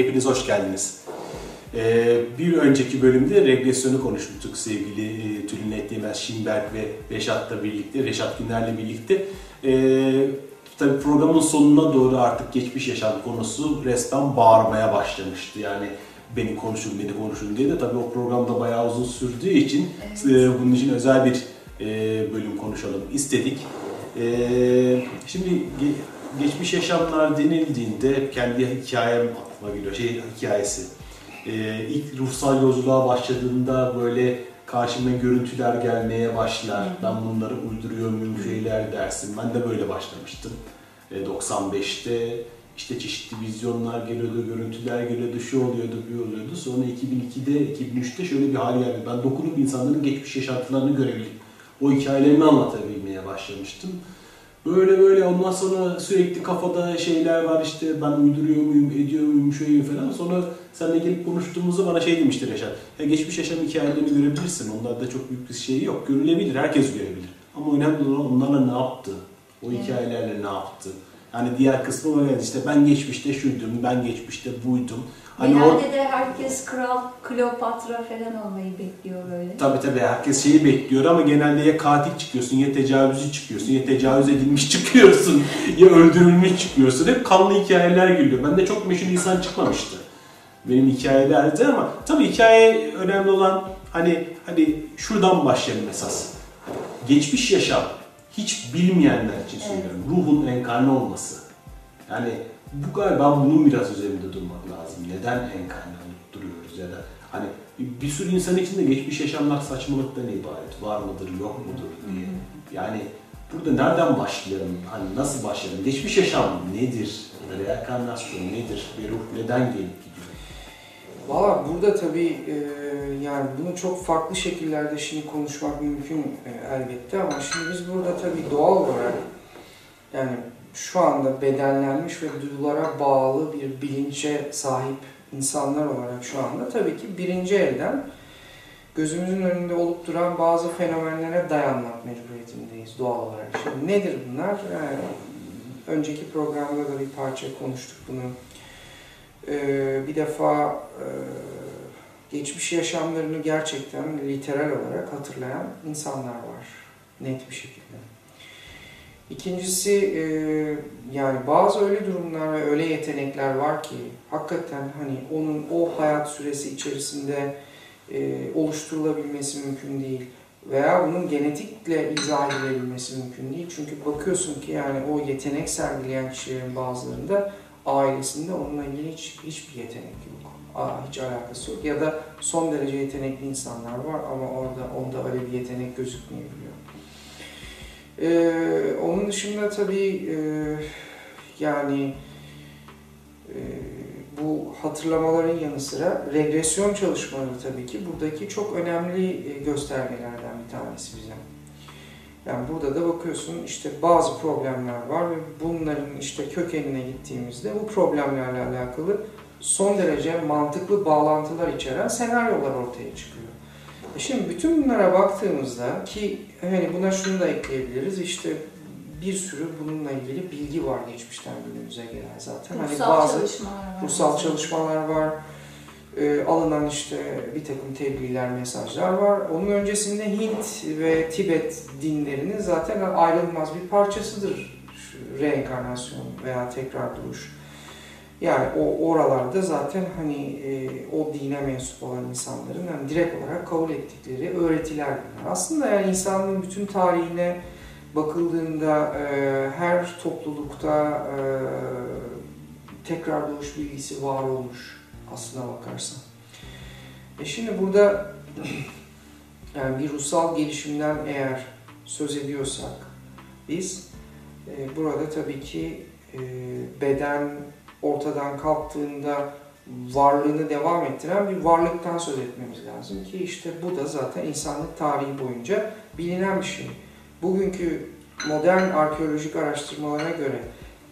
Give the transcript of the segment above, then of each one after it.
Hepiniz hoş geldiniz. Ee, bir önceki bölümde regresyonu konuşmuştuk sevgili e, Tülin Ettiğmez Şimberk ve Reşat'la birlikte, Reşat Günler'le birlikte. Ee, tabii programın sonuna doğru artık geçmiş yaşam konusu resmen bağırmaya başlamıştı. Yani beni konuşun, beni konuşun diye de tabii o programda bayağı uzun sürdüğü için Evet. e, bunun için özel bir e, bölüm konuşalım istedik. E, şimdi ge- geçmiş yaşamlar denildiğinde kendi hikayem aklıma geliyor. Şey hikayesi. E, ilk ruhsal yolculuğa başladığında böyle karşıma görüntüler gelmeye başlar. Ben bunları uyduruyor muyum şeyler dersin. Ben de böyle başlamıştım. E, 95'te işte çeşitli vizyonlar geliyordu, görüntüler geliyordu, şu oluyordu, bu oluyordu. Sonra 2002'de, 2003'te şöyle bir hal geldi. Ben dokunup insanların geçmiş yaşantılarını görebilip o hikayelerini anlatabilmeye başlamıştım. Böyle böyle ondan sonra sürekli kafada şeyler var işte ben uyduruyor muyum, ediyor muyum, şöyle falan. Sonra seninle gelip konuştuğumuzda bana şey demişti Reşat. Ya geçmiş yaşam hikayelerini görebilirsin. Onlarda çok büyük bir şey yok. Görülebilir, herkes görebilir. Ama önemli olan onlarla ne yaptı? O hikayelerle ne yaptı? Yani diğer kısmı var işte ben geçmişte şuydum, ben geçmişte buydum. Hani o Genelde de herkes kral, Kleopatra falan olmayı bekliyor böyle. Tabii tabii herkes şeyi bekliyor ama genelde ya katil çıkıyorsun ya tecavüzcü çıkıyorsun ya tecavüz edilmiş çıkıyorsun ya öldürülmüş çıkıyorsun. Hep kanlı hikayeler geliyor. Bende çok meşhur insan çıkmamıştı. Benim hikayelerde ama tabii hikaye önemli olan hani hani şuradan başlayalım esas. Geçmiş yaşam hiç bilmeyenler için Evet. söylüyorum. Ruhun enkarne olması. Yani bu galiba bunun biraz üzerinde durmak lazım. Neden enkarne olup duruyoruz ya da hani bir sürü insan için de geçmiş yaşamlar saçmalıktan ibaret. Var mıdır, yok mudur diye. Yani burada nereden başlayalım? Hani nasıl başlayalım? Geçmiş yaşam nedir? Reenkarnasyon nedir? Ve ruh neden gelip gidiyor? Valla burada tabii e, yani bunu çok farklı şekillerde şimdi konuşmak mümkün e, elbette ama şimdi biz burada tabii doğal olarak yani şu anda bedenlenmiş ve duyulara bağlı bir bilince sahip insanlar olarak şu anda tabii ki birinci elden gözümüzün önünde olup duran bazı fenomenlere dayanmak mecburiyetindeyiz doğal olarak. Şimdi nedir bunlar? Yani önceki programda da bir parça konuştuk bunu. Ee, bir defa e, geçmiş yaşamlarını gerçekten literal olarak hatırlayan insanlar var. Net bir şekilde. İkincisi e, yani bazı öyle durumlar ve öyle yetenekler var ki hakikaten hani onun o hayat süresi içerisinde e, oluşturulabilmesi mümkün değil veya bunun genetikle izah edilebilmesi mümkün değil. Çünkü bakıyorsun ki yani o yetenek sergileyen kişilerin bazılarında ailesinde onunla ilgili hiç, hiçbir yetenek yok. Aa, hiç alakası yok. Ya da son derece yetenekli insanlar var ama orada onda öyle bir yetenek gözükmeyebiliyor. Ee, onun dışında tabii e, yani e, bu hatırlamaların yanı sıra regresyon çalışmaları tabii ki buradaki çok önemli e, göstergelerden bir tanesi bize. Yani burada da bakıyorsun işte bazı problemler var ve bunların işte kökenine gittiğimizde bu problemlerle alakalı son derece mantıklı bağlantılar içeren senaryolar ortaya çıkıyor. Şimdi bütün bunlara baktığımızda ki hani buna şunu da ekleyebiliriz işte bir sürü bununla ilgili bilgi var geçmişten günümüze gelen zaten. Hani Ruhsal bazı çalışmalar var. ruhsal çalışmalar var. E, alınan işte bir takım tebliğler, mesajlar var. Onun öncesinde Hint ve Tibet dinlerinin zaten ayrılmaz bir parçasıdır şu reenkarnasyon veya tekrar duruş. Yani o oralarda zaten hani e, o dine mensup olan insanların hani direkt olarak kabul ettikleri öğretiler bunlar. Aslında yani insanlığın bütün tarihine bakıldığında e, her toplulukta e, tekrar doğuş bilgisi var olmuş aslına bakarsan. E şimdi burada yani bir ruhsal gelişimden eğer söz ediyorsak biz e, burada tabii ki e, beden ortadan kalktığında varlığını devam ettiren bir varlıktan söz etmemiz lazım ki işte bu da zaten insanlık tarihi boyunca bilinen bir şey. Bugünkü modern arkeolojik araştırmalara göre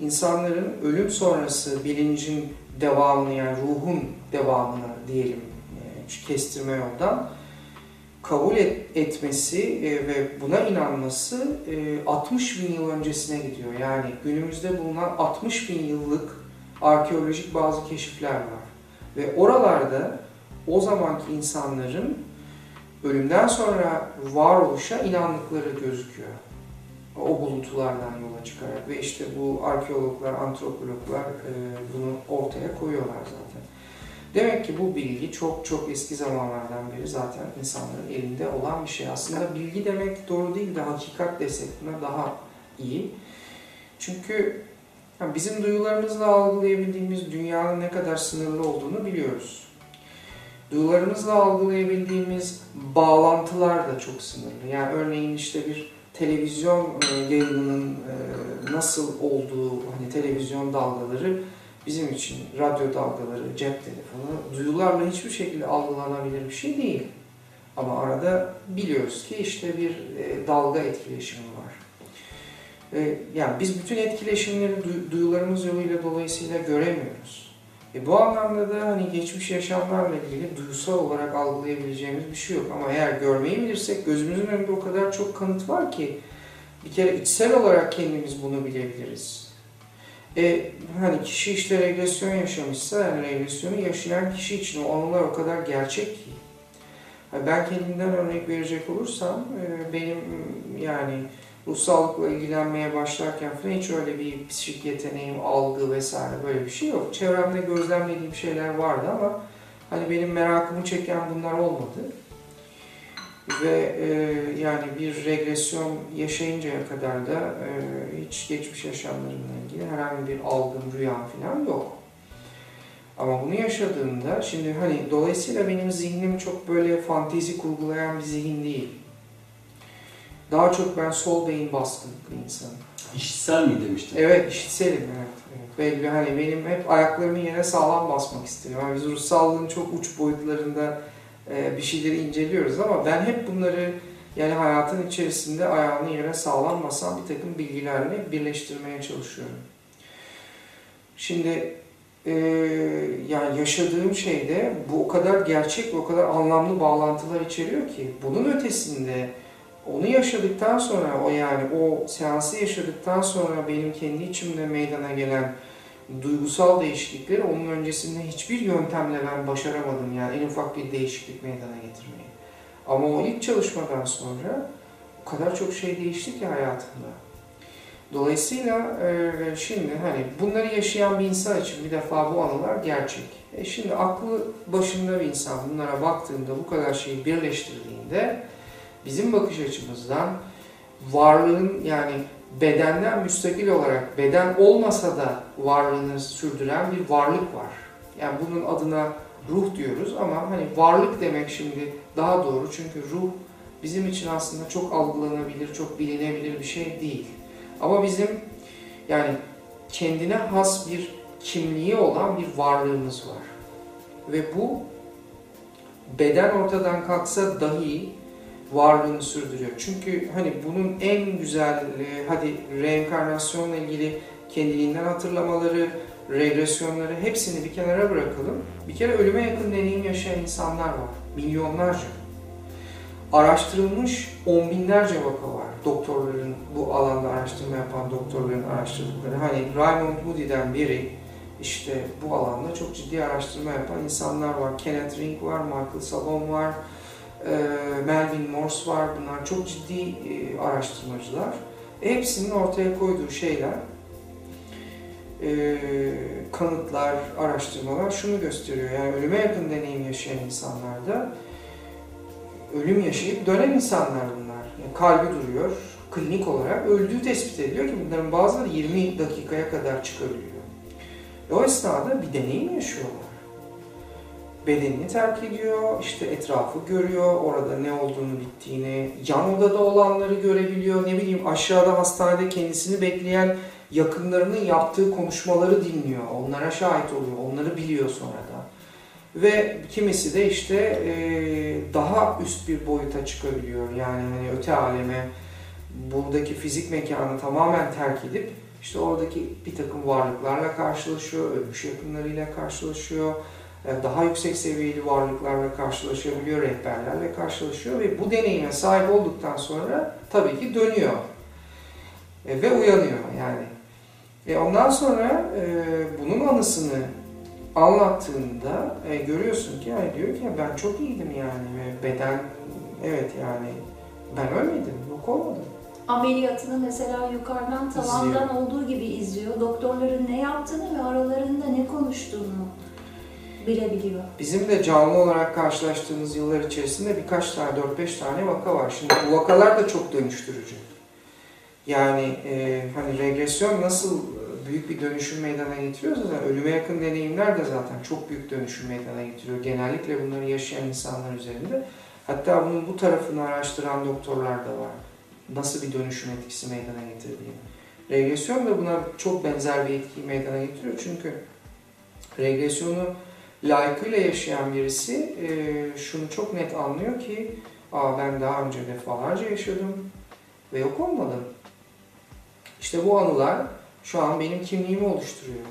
insanların ölüm sonrası bilincin devamını yani ruhun devamını diyelim e, kestirme yoldan kabul et- etmesi e, ve buna inanması e, 60 bin yıl öncesine gidiyor. Yani günümüzde bulunan 60 bin yıllık arkeolojik bazı keşifler var. Ve oralarda o zamanki insanların ölümden sonra varoluşa inandıkları gözüküyor. O buluntulardan yola çıkarak ve işte bu arkeologlar, antropologlar e, bunu ortaya koyuyorlar zaten. Demek ki bu bilgi çok çok eski zamanlardan beri zaten insanların elinde olan bir şey. Aslında bilgi demek doğru değil de hakikat desek buna daha iyi. Çünkü yani bizim duyularımızla algılayabildiğimiz dünyanın ne kadar sınırlı olduğunu biliyoruz. Duyularımızla algılayabildiğimiz bağlantılar da çok sınırlı. Yani örneğin işte bir televizyon e, yayınının e, nasıl olduğu, hani televizyon dalgaları bizim için radyo dalgaları, cep telefonu duyularla hiçbir şekilde algılanabilir bir şey değil. Ama arada biliyoruz ki işte bir e, dalga etkileşimi var. Yani biz bütün etkileşimleri duyularımız yoluyla dolayısıyla göremiyoruz. E bu anlamda da hani geçmiş yaşamlarla ilgili duysal olarak algılayabileceğimiz bir şey yok. Ama eğer görmeyi bilirsek gözümüzün önünde o kadar çok kanıt var ki bir kere içsel olarak kendimiz bunu bilebiliriz. E, hani kişi işte regresyon yaşamışsa yani regresyonu yaşayan kişi için o anılar o kadar gerçek ki. Ben kendimden örnek verecek olursam e, benim yani ruh sağlıkla ilgilenmeye başlarken falan hiç öyle bir psikik yeteneğim, algı vesaire böyle bir şey yok. Çevremde gözlemlediğim şeyler vardı ama hani benim merakımı çeken bunlar olmadı. Ve e, yani bir regresyon yaşayıncaya kadar da e, hiç geçmiş yaşamlarımla ilgili herhangi bir algım, rüyam falan yok. Ama bunu yaşadığımda, şimdi hani dolayısıyla benim zihnim çok böyle fantezi kurgulayan bir zihin değil. Daha çok ben sol beyin baskınlıklı insanım. İşitsel mi demiştin? Evet, işitselim evet. evet. Belli hani benim hep ayaklarımın yere sağlam basmak isterim. Yani biz ruhsallığın çok uç boyutlarında e, bir şeyleri inceliyoruz ama ben hep bunları yani hayatın içerisinde ayağını yere sağlam basan bir takım bilgilerle birleştirmeye çalışıyorum. Şimdi e, yani yaşadığım şeyde bu o kadar gerçek ve o kadar anlamlı bağlantılar içeriyor ki bunun ötesinde onu yaşadıktan sonra o yani o seansı yaşadıktan sonra benim kendi içimde meydana gelen duygusal değişiklikleri onun öncesinde hiçbir yöntemle ben başaramadım yani en ufak bir değişiklik meydana getirmeyi. Ama o ilk çalışmadan sonra o kadar çok şey değişti ki hayatımda. Dolayısıyla e, şimdi hani bunları yaşayan bir insan için bir defa bu anılar gerçek. E şimdi aklı başında bir insan bunlara baktığında bu kadar şeyi birleştirdiğinde bizim bakış açımızdan varlığın yani bedenden müstakil olarak beden olmasa da varlığını sürdüren bir varlık var. Yani bunun adına ruh diyoruz ama hani varlık demek şimdi daha doğru çünkü ruh bizim için aslında çok algılanabilir, çok bilinebilir bir şey değil. Ama bizim yani kendine has bir kimliği olan bir varlığımız var. Ve bu beden ortadan kalksa dahi varlığını sürdürüyor. Çünkü hani bunun en güzel, hadi reenkarnasyonla ilgili kendiliğinden hatırlamaları, regresyonları hepsini bir kenara bırakalım. Bir kere ölüme yakın deneyim yaşayan insanlar var. Milyonlarca. Araştırılmış on binlerce vaka var. Doktorların, bu alanda araştırma yapan doktorların araştırdıkları. Hani Raymond Moody'den biri işte bu alanda çok ciddi araştırma yapan insanlar var. Kenneth Ring var, Michael Salon var, Melvin Morse var. Bunlar çok ciddi e, araştırmacılar. Hepsinin ortaya koyduğu şeyler, e, kanıtlar, araştırmalar şunu gösteriyor. Yani ölüme yakın deneyim yaşayan insanlarda ölüm yaşayıp dönen insanlar bunlar. Yani kalbi duruyor, klinik olarak öldüğü tespit ediliyor ki bunların bazıları 20 dakikaya kadar çıkabiliyor. Ve o esnada bir deneyim yaşıyorlar bedenini terk ediyor, işte etrafı görüyor, orada ne olduğunu bittiğini, yan odada olanları görebiliyor, ne bileyim aşağıda hastanede kendisini bekleyen yakınlarının yaptığı konuşmaları dinliyor, onlara şahit oluyor, onları biliyor sonra da. Ve kimisi de işte e, daha üst bir boyuta çıkabiliyor, yani hani öte aleme, buradaki fizik mekanı tamamen terk edip işte oradaki bir takım varlıklarla karşılaşıyor, ölmüş yakınlarıyla karşılaşıyor, daha yüksek seviyeli varlıklarla karşılaşabiliyor, rehberlerle karşılaşıyor ve bu deneyime sahip olduktan sonra tabii ki dönüyor e, ve uyanıyor yani. E ondan sonra e, bunun anısını anlattığında e, görüyorsun ki yani diyor ki ben çok iyiydim yani ve beden evet yani ben ölmedim, yok olmadım. Ameliyatını mesela yukarıdan tavandan olduğu gibi izliyor. Doktorların ne yaptığını ve aralarında ne konuştuğunu bilebiliyor. Bizim de canlı olarak karşılaştığımız yıllar içerisinde birkaç tane, 4-5 tane vaka var. Şimdi bu vakalar da çok dönüştürücü. Yani e, hani regresyon nasıl büyük bir dönüşüm meydana getiriyor zaten ölüme yakın deneyimler de zaten çok büyük dönüşüm meydana getiriyor. Genellikle bunları yaşayan insanlar üzerinde. Hatta bunun bu tarafını araştıran doktorlar da var. Nasıl bir dönüşüm etkisi meydana getirdiğini. Regresyon da buna çok benzer bir etki meydana getiriyor. Çünkü regresyonu layıkıyla yaşayan birisi e, şunu çok net anlıyor ki Aa, ben daha önce defalarca yaşadım ve yok olmadım. İşte bu anılar şu an benim kimliğimi oluşturuyor.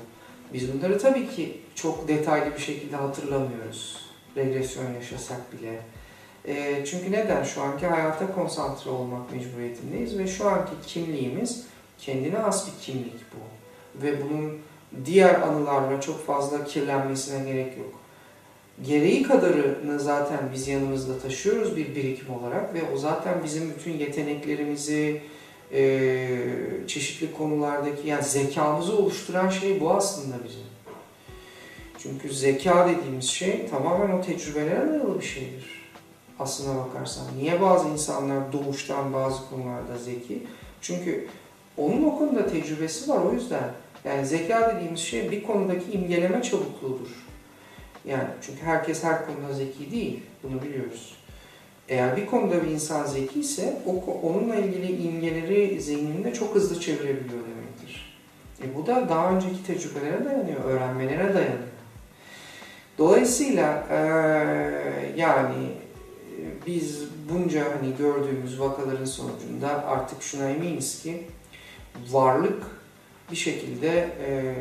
Biz bunları tabii ki çok detaylı bir şekilde hatırlamıyoruz. Regresyon yaşasak bile. E, çünkü neden? Şu anki hayata konsantre olmak mecburiyetindeyiz ve şu anki kimliğimiz kendine has bir kimlik bu. Ve bunun diğer anılarla çok fazla kirlenmesine gerek yok. Gereği kadarını zaten biz yanımızda taşıyoruz bir birikim olarak ve o zaten bizim bütün yeteneklerimizi, e, çeşitli konulardaki yani zekamızı oluşturan şey bu aslında bizim. Çünkü zeka dediğimiz şey tamamen o tecrübelere dayalı bir şeydir. Aslına bakarsan. Niye bazı insanlar doğuştan bazı konularda zeki? Çünkü onun o konuda tecrübesi var o yüzden. Yani zeka dediğimiz şey bir konudaki imgeleme çabukluğudur. Yani çünkü herkes her konuda zeki değil. Bunu biliyoruz. Eğer bir konuda bir insan zeki ise o, onunla ilgili imgeleri zihninde çok hızlı çevirebiliyor demektir. E bu da daha önceki tecrübelere dayanıyor, öğrenmelere dayanıyor. Dolayısıyla e, yani biz bunca hani gördüğümüz vakaların sonucunda artık şuna eminiz ki varlık bir şekilde e,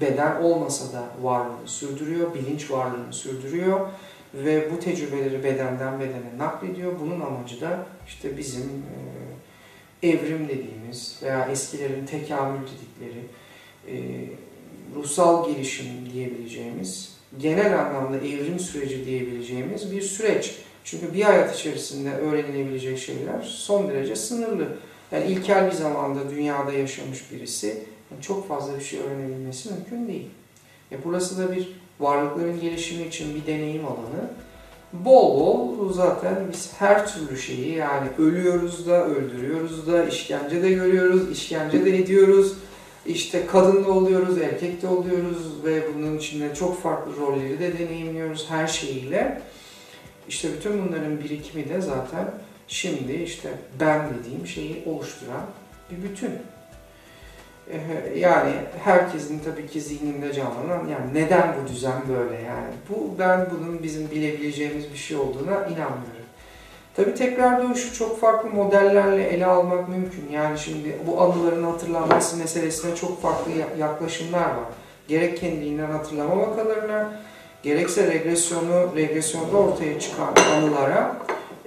beden olmasa da varlığını sürdürüyor, bilinç varlığını sürdürüyor ve bu tecrübeleri bedenden bedene naklediyor. Bunun amacı da işte bizim e, evrim dediğimiz veya eskilerin tekamül dedikleri e, ruhsal gelişim diyebileceğimiz, genel anlamda evrim süreci diyebileceğimiz bir süreç. Çünkü bir hayat içerisinde öğrenilebilecek şeyler son derece sınırlı. Yani ilkel bir zamanda dünyada yaşamış birisi çok fazla bir şey öğrenebilmesi mümkün değil. E burası da bir varlıkların gelişimi için bir deneyim alanı. Bol bol zaten biz her türlü şeyi yani ölüyoruz da, öldürüyoruz da, işkence de görüyoruz, işkence de ediyoruz. İşte kadın da oluyoruz, erkek de oluyoruz ve bunun içinde çok farklı rolleri de deneyimliyoruz her şeyiyle. İşte bütün bunların birikimi de zaten şimdi işte ben dediğim şeyi oluşturan bir bütün. Yani herkesin tabii ki zihninde canlanan yani neden bu düzen böyle yani bu ben bunun bizim bilebileceğimiz bir şey olduğuna inanmıyorum. Tabii tekrar dönüşü çok farklı modellerle ele almak mümkün. Yani şimdi bu anıların hatırlanması meselesine çok farklı yaklaşımlar var. Gerek kendiliğinden hatırlama vakalarına, gerekse regresyonu, regresyonda ortaya çıkan anılara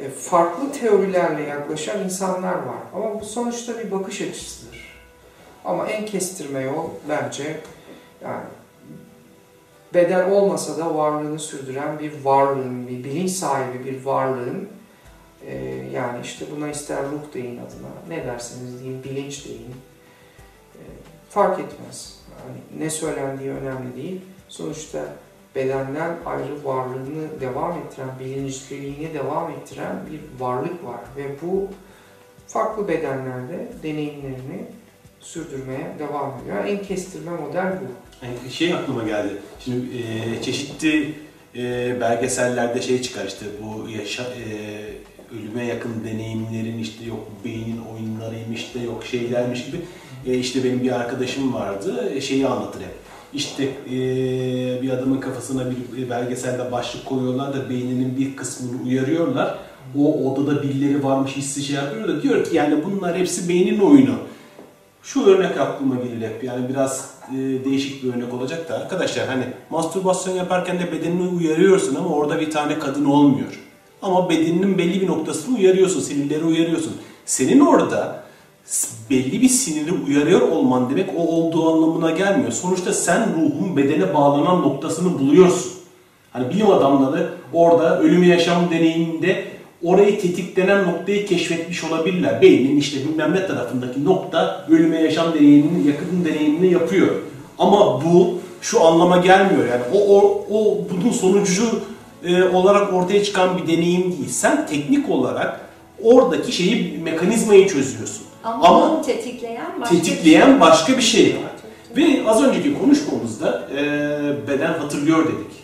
farklı teorilerle yaklaşan insanlar var. Ama bu sonuçta bir bakış açısıdır. Ama en kestirme yol bence yani beden olmasa da varlığını sürdüren bir varlığın, bir bilinç sahibi bir varlığın e, yani işte buna ister ruh deyin adına, ne derseniz deyin, bilinç deyin, e, fark etmez. Yani ne söylendiği önemli değil. Sonuçta bedenden ayrı varlığını devam ettiren, bilinçliliğini devam ettiren bir varlık var. Ve bu farklı bedenlerde deneyimlerini sürdürmeye devam ediyor. En kestirme model bu. Yani şey aklıma geldi. Şimdi e, çeşitli e, belgesellerde şey çıkar işte bu yaşa, e, ölüme yakın deneyimlerin işte yok beynin oyunlarıymış da yok şeylermiş gibi. E, işte benim bir arkadaşım vardı e, şeyi anlatır hep. İşte bir adamın kafasına bir belgeselde başlık koyuyorlar da beyninin bir kısmını uyarıyorlar. O odada birileri varmış hissi şey yapıyor da diyor ki yani bunlar hepsi beynin oyunu. Şu örnek aklıma gelir hep yani biraz değişik bir örnek olacak da arkadaşlar hani mastürbasyon yaparken de bedenini uyarıyorsun ama orada bir tane kadın olmuyor. Ama bedeninin belli bir noktasını uyarıyorsun, sinirleri uyarıyorsun. Senin orada belli bir siniri uyarıyor olman demek o olduğu anlamına gelmiyor. Sonuçta sen ruhun bedene bağlanan noktasını buluyorsun. Hani bilim adamları orada ölüm yaşam deneyiminde orayı tetiklenen noktayı keşfetmiş olabilirler. Beynin işte bilmem ne tarafındaki nokta ölüme yaşam deneyimini, yakın deneyimini yapıyor. Ama bu şu anlama gelmiyor yani o, o, o bunun sonucu e, olarak ortaya çıkan bir deneyim değil. Sen teknik olarak oradaki şeyi mekanizmayı çözüyorsun. Ama, Ama onu tetikleyen başka tetikleyen bir şey. başka bir şey var. Ve az önceki konuşmamızda e, beden hatırlıyor dedik.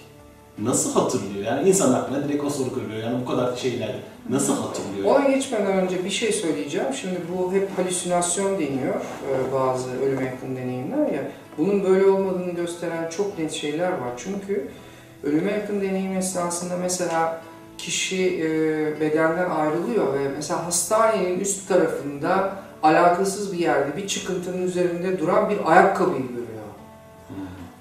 Nasıl hatırlıyor? Yani insan aklına direkt o soru geliyor. Yani bu kadar şeyler nasıl hatırlıyor? Ona geçmeden önce bir şey söyleyeceğim. Şimdi bu hep halüsinasyon deniyor e, bazı ölüme yakın deneyimler ya. Bunun böyle olmadığını gösteren çok net şeyler var. Çünkü ölüme yakın deneyim esnasında mesela kişi e, bedenden ayrılıyor ve mesela hastanenin üst tarafında alakasız bir yerde bir çıkıntının üzerinde duran bir ayakkabıyı görüyor.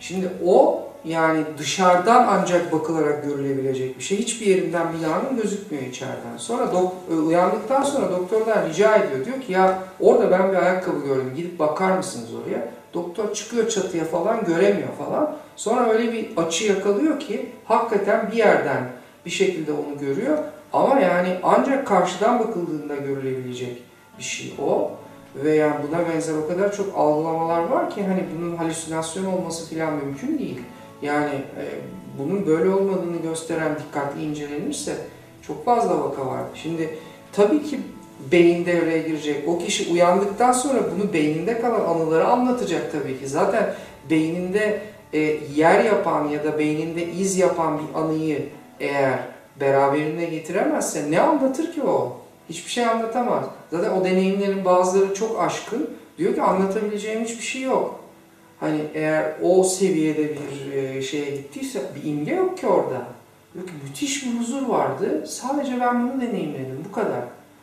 Şimdi o yani dışarıdan ancak bakılarak görülebilecek bir şey. Hiçbir yerinden binanın gözükmüyor içeriden. Sonra dok- e, uyandıktan sonra doktordan rica ediyor. Diyor ki ya orada ben bir ayakkabı gördüm. Gidip bakar mısınız oraya? Doktor çıkıyor çatıya falan göremiyor falan. Sonra öyle bir açı yakalıyor ki hakikaten bir yerden bir şekilde onu görüyor. Ama yani ancak karşıdan bakıldığında görülebilecek bir şey o. Ve yani buna benzer o kadar çok algılamalar var ki hani bunun halüsinasyon olması falan mümkün değil. Yani e, bunun böyle olmadığını gösteren dikkatli incelenirse çok fazla vaka var. Şimdi tabii ki beyin devreye girecek. O kişi uyandıktan sonra bunu beyninde kalan anıları anlatacak tabii ki. Zaten beyninde e, yer yapan ya da beyninde iz yapan bir anıyı eğer beraberinde getiremezse ne anlatır ki o? Hiçbir şey anlatamaz. Zaten o deneyimlerin bazıları çok aşkın. Diyor ki anlatabileceğim hiçbir şey yok. Hani eğer o seviyede bir e, şeye gittiyse bir imge yok ki orada. Diyor ki müthiş bir huzur vardı. Sadece ben bunu deneyimledim. Bu kadar.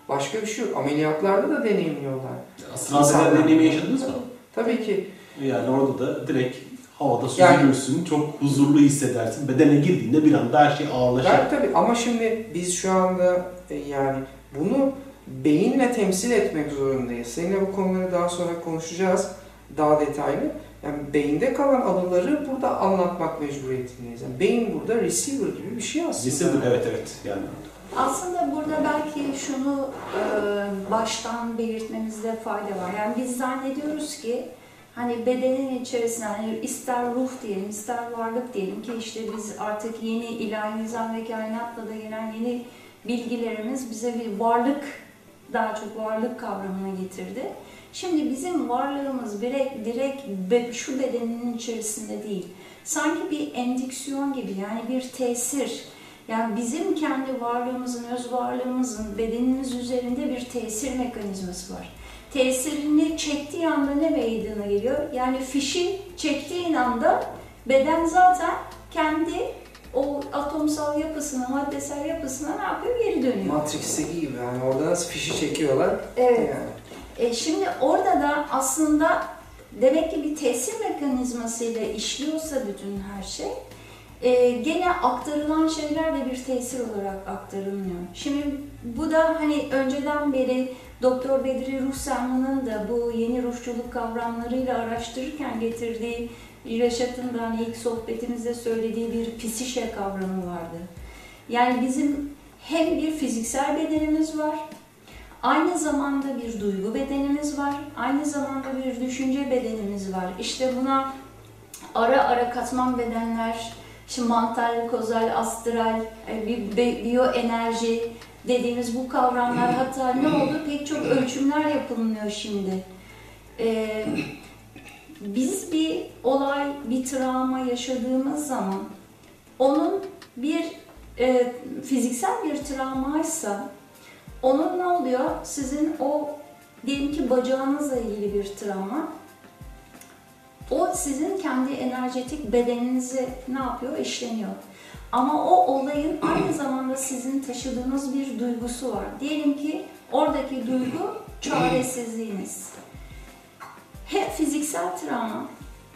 Başka bir şey yok. Ameliyatlarda da deneyimliyorlar. Astralden deneyimi yaşadınız mı? Tabii ki. Yani orada da direkt havada Yani- süzülürsün, çok huzurlu hissedersin. Bedene girdiğinde bir anda her şey ağırlaşır. Ben tabii ama şimdi biz şu anda e, yani bunu beyinle temsil etmek zorundayız. Seninle bu konuları daha sonra konuşacağız daha detaylı. Yani beyinde kalan anıları burada anlatmak mecburiyetindeyiz. Yani beyin burada receiver gibi bir şey aslında. Receiver, evet evet. Yani Aslında burada belki şunu e, baştan belirtmemizde fayda var. Yani biz zannediyoruz ki hani bedenin içerisinde hani ister ruh diyelim, ister varlık diyelim ki işte biz artık yeni ilahi nizam ve kainatla da gelen yeni bilgilerimiz bize bir varlık, daha çok varlık kavramına getirdi. Şimdi bizim varlığımız direkt, direkt şu bedenin içerisinde değil. Sanki bir endüksiyon gibi yani bir tesir. Yani bizim kendi varlığımızın, öz varlığımızın bedenimiz üzerinde bir tesir mekanizması var. Tesirini çektiği anda ne meydana geliyor? Yani fişi çektiğin anda beden zaten kendi o atomsal yapısına, maddesel yapısına ne yapıyor? Geri dönüyor. Matrix'teki gibi yani orada nasıl fişi çekiyorlar. Evet. Yani. E şimdi orada da aslında demek ki bir tesir mekanizmasıyla işliyorsa bütün her şey, e, gene aktarılan şeyler de bir tesir olarak aktarılmıyor. Şimdi bu da hani önceden beri Doktor Bedri Ruhsanlı'nın da bu yeni ruhçuluk kavramlarıyla araştırırken getirdiği Reşat'ın da hani ilk sohbetimizde söylediği bir psişe kavramı vardı. Yani bizim hem bir fiziksel bedenimiz var, Aynı zamanda bir duygu bedenimiz var, aynı zamanda bir düşünce bedenimiz var. İşte buna ara ara katman bedenler, işte mantal, kozal, astral, e, bi- bi- biyoenerji dediğimiz bu kavramlar hatta ne oldu? Pek çok ölçümler yapılıyor şimdi. Ee, biz bir olay, bir travma yaşadığımız zaman onun bir e, fiziksel bir travmaysa onun ne oluyor? Sizin o diyelim ki bacağınızla ilgili bir travma. O sizin kendi enerjetik bedeninizi ne yapıyor? İşleniyor. Ama o olayın aynı zamanda sizin taşıdığınız bir duygusu var. Diyelim ki oradaki duygu çaresizliğiniz. Hem fiziksel travma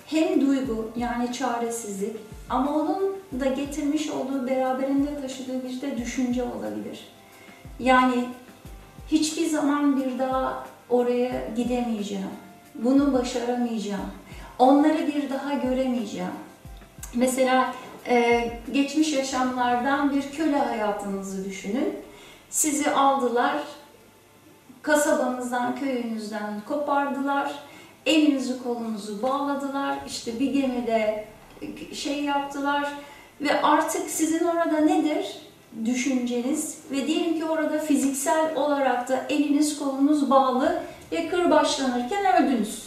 hem duygu yani çaresizlik ama onun da getirmiş olduğu beraberinde taşıdığı bir de düşünce olabilir. Yani hiçbir zaman bir daha oraya gidemeyeceğim. Bunu başaramayacağım. Onları bir daha göremeyeceğim. Mesela e, geçmiş yaşamlardan bir köle hayatınızı düşünün. Sizi aldılar, kasabanızdan, köyünüzden kopardılar, elinizi kolunuzu bağladılar, işte bir gemide şey yaptılar ve artık sizin orada nedir? Düşünceniz ve diyelim ki orada fiziksel olarak da eliniz kolunuz bağlı ve kırbaçlanırken öldünüz.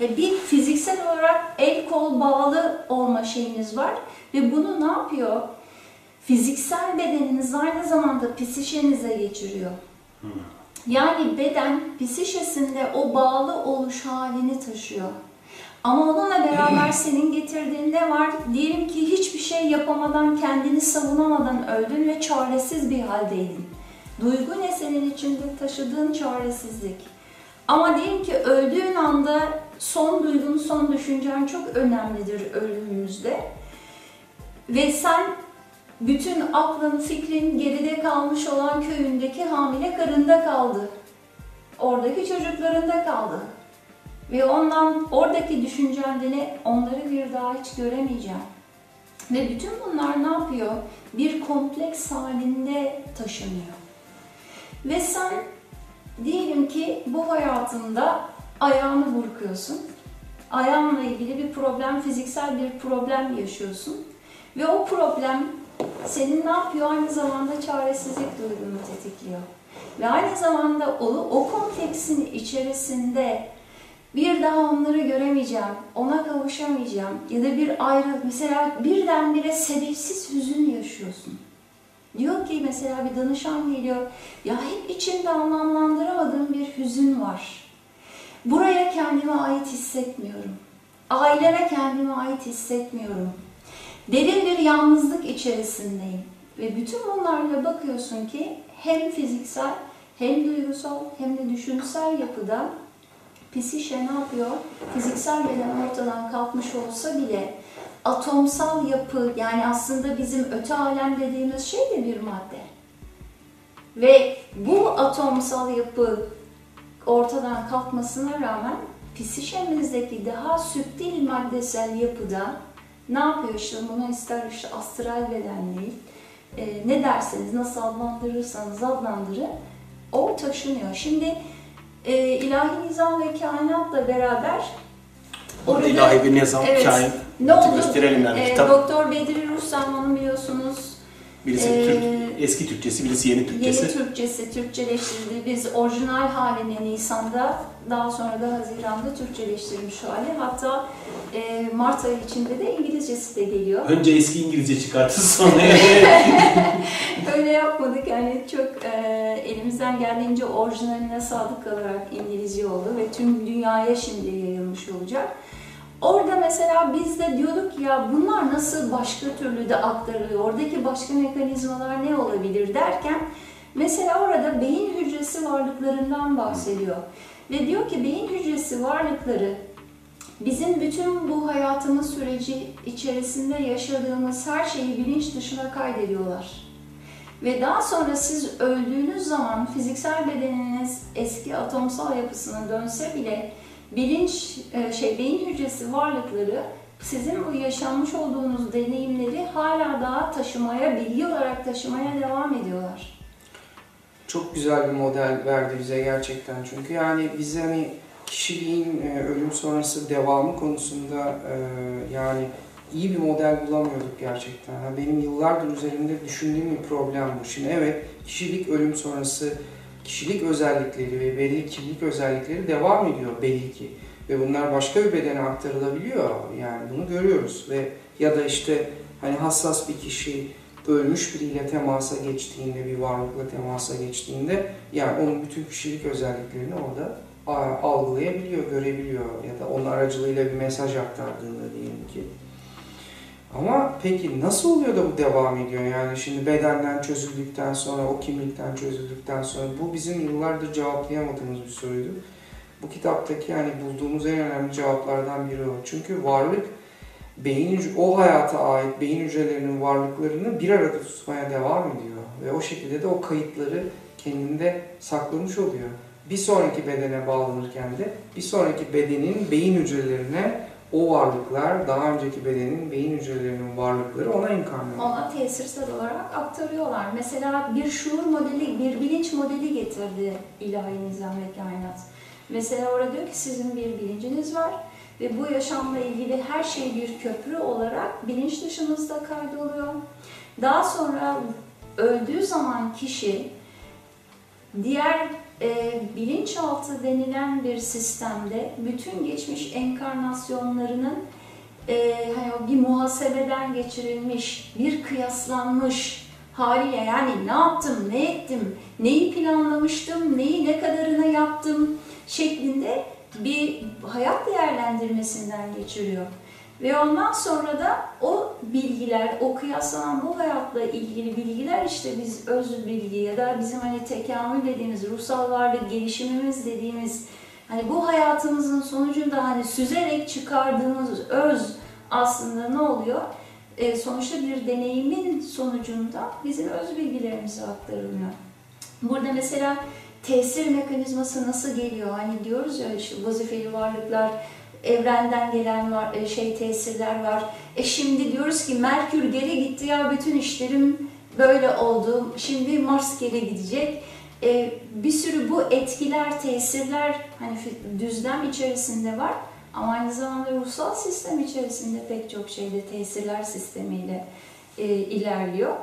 Ve bir fiziksel olarak el kol bağlı olma şeyiniz var ve bunu ne yapıyor? Fiziksel bedeniniz aynı zamanda psişenize geçiriyor. Hmm. Yani beden psişesinde o bağlı oluş halini taşıyor. Ama onunla beraber senin getirdiğin ne var? Diyelim ki hiçbir şey yapamadan, kendini savunamadan öldün ve çaresiz bir haldeydin. Duygu ne senin içinde taşıdığın çaresizlik. Ama diyelim ki öldüğün anda son duygun, son düşüncen çok önemlidir ölümümüzde. Ve sen bütün aklın, fikrin geride kalmış olan köyündeki hamile karında kaldı. Oradaki çocuklarında kaldı. Ve ondan oradaki düşüncende onları bir daha hiç göremeyeceğim. Ve bütün bunlar ne yapıyor? Bir kompleks halinde taşınıyor. Ve sen diyelim ki bu hayatında ayağını burkuyorsun. Ayağınla ilgili bir problem, fiziksel bir problem yaşıyorsun. Ve o problem senin ne yapıyor? Aynı zamanda çaresizlik duygunu tetikliyor. Ve aynı zamanda o, o kompleksin içerisinde bir daha onları göremeyeceğim, ona kavuşamayacağım ya da bir ayrı, mesela birdenbire sebepsiz hüzün yaşıyorsun. Diyor ki mesela bir danışan geliyor, ya hep içimde anlamlandıramadığım bir hüzün var. Buraya kendime ait hissetmiyorum. Aileme kendime ait hissetmiyorum. Derin bir yalnızlık içerisindeyim. Ve bütün bunlarla bakıyorsun ki hem fiziksel hem duygusal hem de düşünsel yapıda psişe ne yapıyor? Fiziksel beden ortadan kalkmış olsa bile atomsal yapı yani aslında bizim öte alem dediğimiz şey de bir madde. Ve bu atomsal yapı ortadan kalkmasına rağmen psişemizdeki daha süptil maddesel yapıda ne yapıyor işte bunu ister işte astral beden değil, e, ne derseniz nasıl adlandırırsanız adlandırın o taşınıyor. Şimdi e, ilahi nizam ve kainatla beraber Orada ilahi bir nizam, Evet. kain. ne oldu? Gösterelim yani E, kitap. Doktor Bedri Rustam'ın biliyorsunuz Birisi Ee, Türk, eski Türkçesi, birisi yeni Türkçesi. Yeni Türkçesi Türkçeleştirildi. Biz orijinal halini Nisan'da, daha sonra da Haziran'da Türkçeleştirilmiş hali. Hatta e, Mart ayı içinde de İngilizcesi de geliyor. Önce eski İngilizce çıkartır sonra Öyle yapmadık yani çok e, elimizden geldiğince orijinaline sadık kalarak İngilizce oldu ve tüm dünyaya şimdi yayılmış olacak. Orada mesela biz de diyorduk ya bunlar nasıl başka türlü de aktarılıyor, oradaki başka mekanizmalar ne olabilir derken mesela orada beyin hücresi varlıklarından bahsediyor. Ve diyor ki beyin hücresi varlıkları bizim bütün bu hayatımız süreci içerisinde yaşadığımız her şeyi bilinç dışına kaydediyorlar. Ve daha sonra siz öldüğünüz zaman fiziksel bedeniniz eski atomsal yapısına dönse bile bilinç e, şey beyin hücresi varlıkları sizin bu yaşanmış olduğunuz deneyimleri hala daha taşımaya, bilgi olarak taşımaya devam ediyorlar. Çok güzel bir model verdi bize gerçekten. Çünkü yani biz hani kişiliğin e, ölüm sonrası devamı konusunda e, yani iyi bir model bulamıyorduk gerçekten. Benim yıllardır üzerinde düşündüğüm bir problem bu. Şimdi evet kişilik ölüm sonrası kişilik özellikleri ve belli kimlik özellikleri devam ediyor belli ki. Ve bunlar başka bir bedene aktarılabiliyor. Yani bunu görüyoruz ve ya da işte hani hassas bir kişi ölmüş biriyle temasa geçtiğinde, bir varlıkla temasa geçtiğinde yani onun bütün kişilik özelliklerini orada algılayabiliyor, görebiliyor ya da onun aracılığıyla bir mesaj aktardığında diyelim ki. Ama peki nasıl oluyor da bu devam ediyor? Yani şimdi bedenden çözüldükten sonra, o kimlikten çözüldükten sonra bu bizim yıllardır cevaplayamadığımız bir soruydu. Bu kitaptaki yani bulduğumuz en önemli cevaplardan biri o. Çünkü varlık beyin o hayata ait beyin hücrelerinin varlıklarını bir arada tutmaya devam ediyor ve o şekilde de o kayıtları kendinde saklamış oluyor. bir sonraki bedene bağlanırken de bir sonraki bedenin beyin hücrelerine o varlıklar, daha önceki bedenin beyin hücrelerinin varlıkları ona inkarne oluyor. Ona tesirsel olarak aktarıyorlar. Mesela bir şuur modeli, bir bilinç modeli getirdi ilahi nizam ve kainat. Mesela orada diyor ki sizin bir bilinciniz var ve bu yaşamla ilgili her şey bir köprü olarak bilinç dışınızda kaydoluyor. Daha sonra öldüğü zaman kişi diğer e, bilinçaltı denilen bir sistemde bütün geçmiş enkarnasyonlarının e, hani bir muhasebeden geçirilmiş, bir kıyaslanmış haliyle yani ne yaptım, ne ettim, neyi planlamıştım, neyi ne kadarına yaptım şeklinde bir hayat değerlendirmesinden geçiriyor. Ve ondan sonra da o bilgiler, o kıyaslanan bu hayatla ilgili bilgiler işte biz öz bilgi ya da bizim hani tekamül dediğimiz, ruhsal varlık gelişimimiz dediğimiz hani bu hayatımızın sonucunda hani süzerek çıkardığımız öz aslında ne oluyor? E, sonuçta bir deneyimin sonucunda bizim öz bilgilerimize aktarılıyor. Burada mesela tesir mekanizması nasıl geliyor? Hani diyoruz ya işte vazifeli varlıklar, evrenden gelen var, e, şey tesirler var. E şimdi diyoruz ki Merkür geri gitti ya bütün işlerim böyle oldu. Şimdi Mars geri gidecek. E, bir sürü bu etkiler, tesirler hani düzlem içerisinde var. Ama aynı zamanda ruhsal sistem içerisinde pek çok şeyde tesirler sistemiyle e, ilerliyor.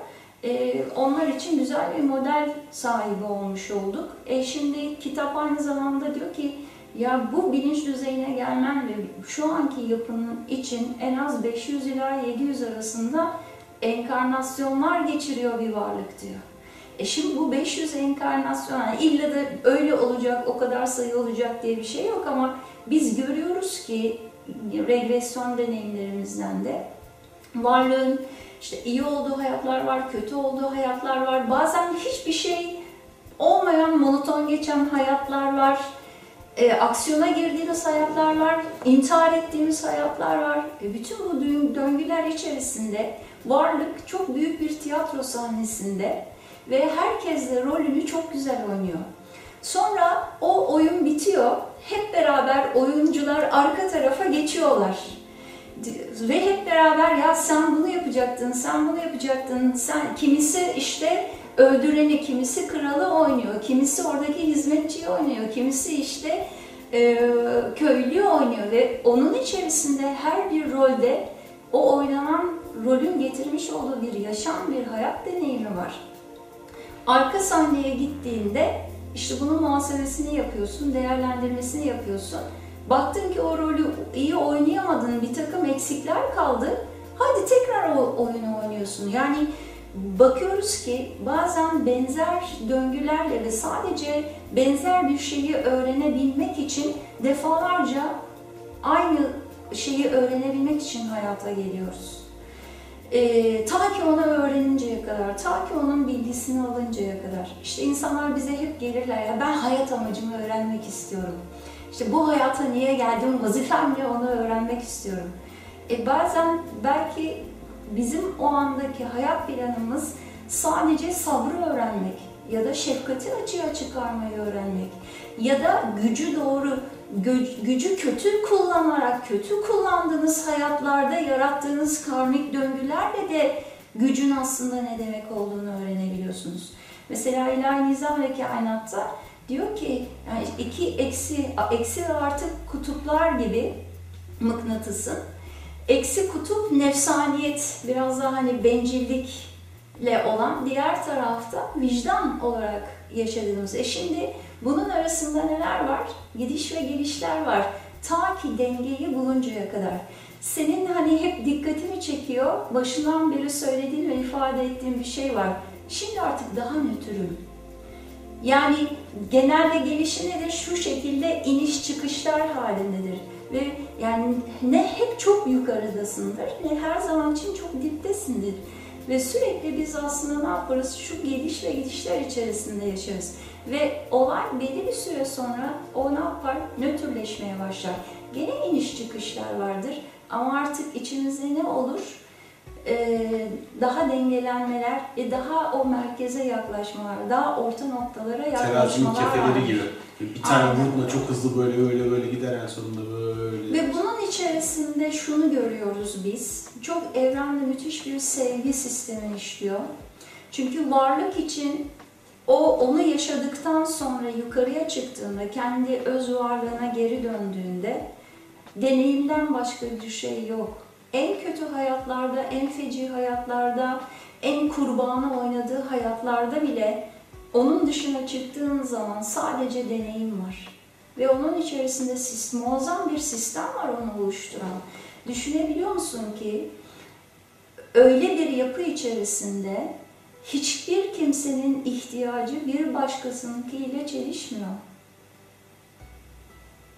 E, onlar için güzel bir model sahibi olmuş olduk. E, şimdi kitap aynı zamanda diyor ki ya bu bilinç düzeyine gelmen ve şu anki yapının için en az 500 ila 700 arasında enkarnasyonlar geçiriyor bir varlık diyor. E şimdi bu 500 enkarnasyon, yani illa da öyle olacak, o kadar sayı olacak diye bir şey yok ama biz görüyoruz ki regresyon deneyimlerimizden de varlığın işte iyi olduğu hayatlar var, kötü olduğu hayatlar var. Bazen hiçbir şey olmayan, monoton geçen hayatlar var. E, aksiyona girdiğimiz hayatlar var, intihar ettiğimiz hayatlar var. E, bütün bu döngüler içerisinde varlık çok büyük bir tiyatro sahnesinde ve herkes de rolünü çok güzel oynuyor. Sonra o oyun bitiyor. Hep beraber oyuncular arka tarafa geçiyorlar. Ve hep beraber ya sen bunu yapacaktın, sen bunu yapacaktın, sen kimisi işte öldüreni, kimisi kralı oynuyor, kimisi oradaki hizmetçiyi oynuyor, kimisi işte e, köylüyü oynuyor ve onun içerisinde her bir rolde o oynanan rolün getirmiş olduğu bir yaşam, bir hayat deneyimi var. Arka sahneye gittiğinde işte bunun muhasebesini yapıyorsun, değerlendirmesini yapıyorsun. Baktın ki o rolü iyi oynayamadın, bir takım eksikler kaldı. Hadi tekrar o oyunu oynuyorsun. Yani bakıyoruz ki bazen benzer döngülerle ve sadece benzer bir şeyi öğrenebilmek için defalarca aynı şeyi öğrenebilmek için hayata geliyoruz. Ee, ta ki onu öğreninceye kadar, ta ki onun bilgisini alıncaya kadar. İşte insanlar bize hep gelirler ya ben hayat amacımı öğrenmek istiyorum. İşte bu hayata niye geldim, vazifem ne onu öğrenmek istiyorum. E bazen belki bizim o andaki hayat planımız sadece sabrı öğrenmek ya da şefkati açığa çıkarmayı öğrenmek ya da gücü doğru gücü kötü kullanarak kötü kullandığınız hayatlarda yarattığınız karmik döngülerle de gücün aslında ne demek olduğunu öğrenebiliyorsunuz. Mesela ilahi nizam ve kainatta diyor ki yani iki eksi, eksi ve artı kutuplar gibi mıknatısın Eksi kutup nefsaniyet, biraz daha hani bencillikle olan, diğer tarafta vicdan olarak yaşadığımız. E şimdi bunun arasında neler var? Gidiş ve gelişler var. Ta ki dengeyi buluncaya kadar. Senin hani hep dikkatimi çekiyor, başından beri söylediğin ve ifade ettiğin bir şey var. Şimdi artık daha nötrüm. Yani genelde gelişi nedir? Şu şekilde iniş çıkışlar halindedir ve yani ne hep çok yukarıdasındır ne her zaman için çok diptesindir. Ve sürekli biz aslında ne yaparız? Şu geliş ve gidişler içerisinde yaşarız. Ve olay belli bir süre sonra o ne yapar? Nötrleşmeye başlar. Gene iniş çıkışlar vardır. Ama artık içimizde ne olur? Ee, daha dengelenmeler daha o merkeze yaklaşmalar, daha orta noktalara yaklaşmalar Terazinin kefeleri gibi. Bir tane vurduğunda çok hızlı böyle böyle böyle gider en sonunda böyle. Ve bunun içerisinde şunu görüyoruz biz. Çok evrende müthiş bir sevgi sistemi işliyor. Çünkü varlık için o onu yaşadıktan sonra yukarıya çıktığında, kendi öz varlığına geri döndüğünde deneyimden başka bir şey yok. En kötü hayatlarda, en feci hayatlarda, en kurbanı oynadığı hayatlarda bile onun dışına çıktığın zaman sadece deneyim var. Ve onun içerisinde sis- muazzam bir sistem var onu oluşturan. Düşünebiliyor musun ki öyle bir yapı içerisinde hiçbir kimsenin ihtiyacı bir başkasınınkiyle çelişmiyor.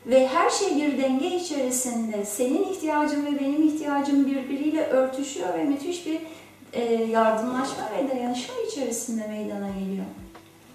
Ve her şey bir denge içerisinde. Senin ihtiyacın ve benim ihtiyacım birbiriyle örtüşüyor ve müthiş bir e, yardımlaşma ve dayanışma içerisinde meydana geliyor.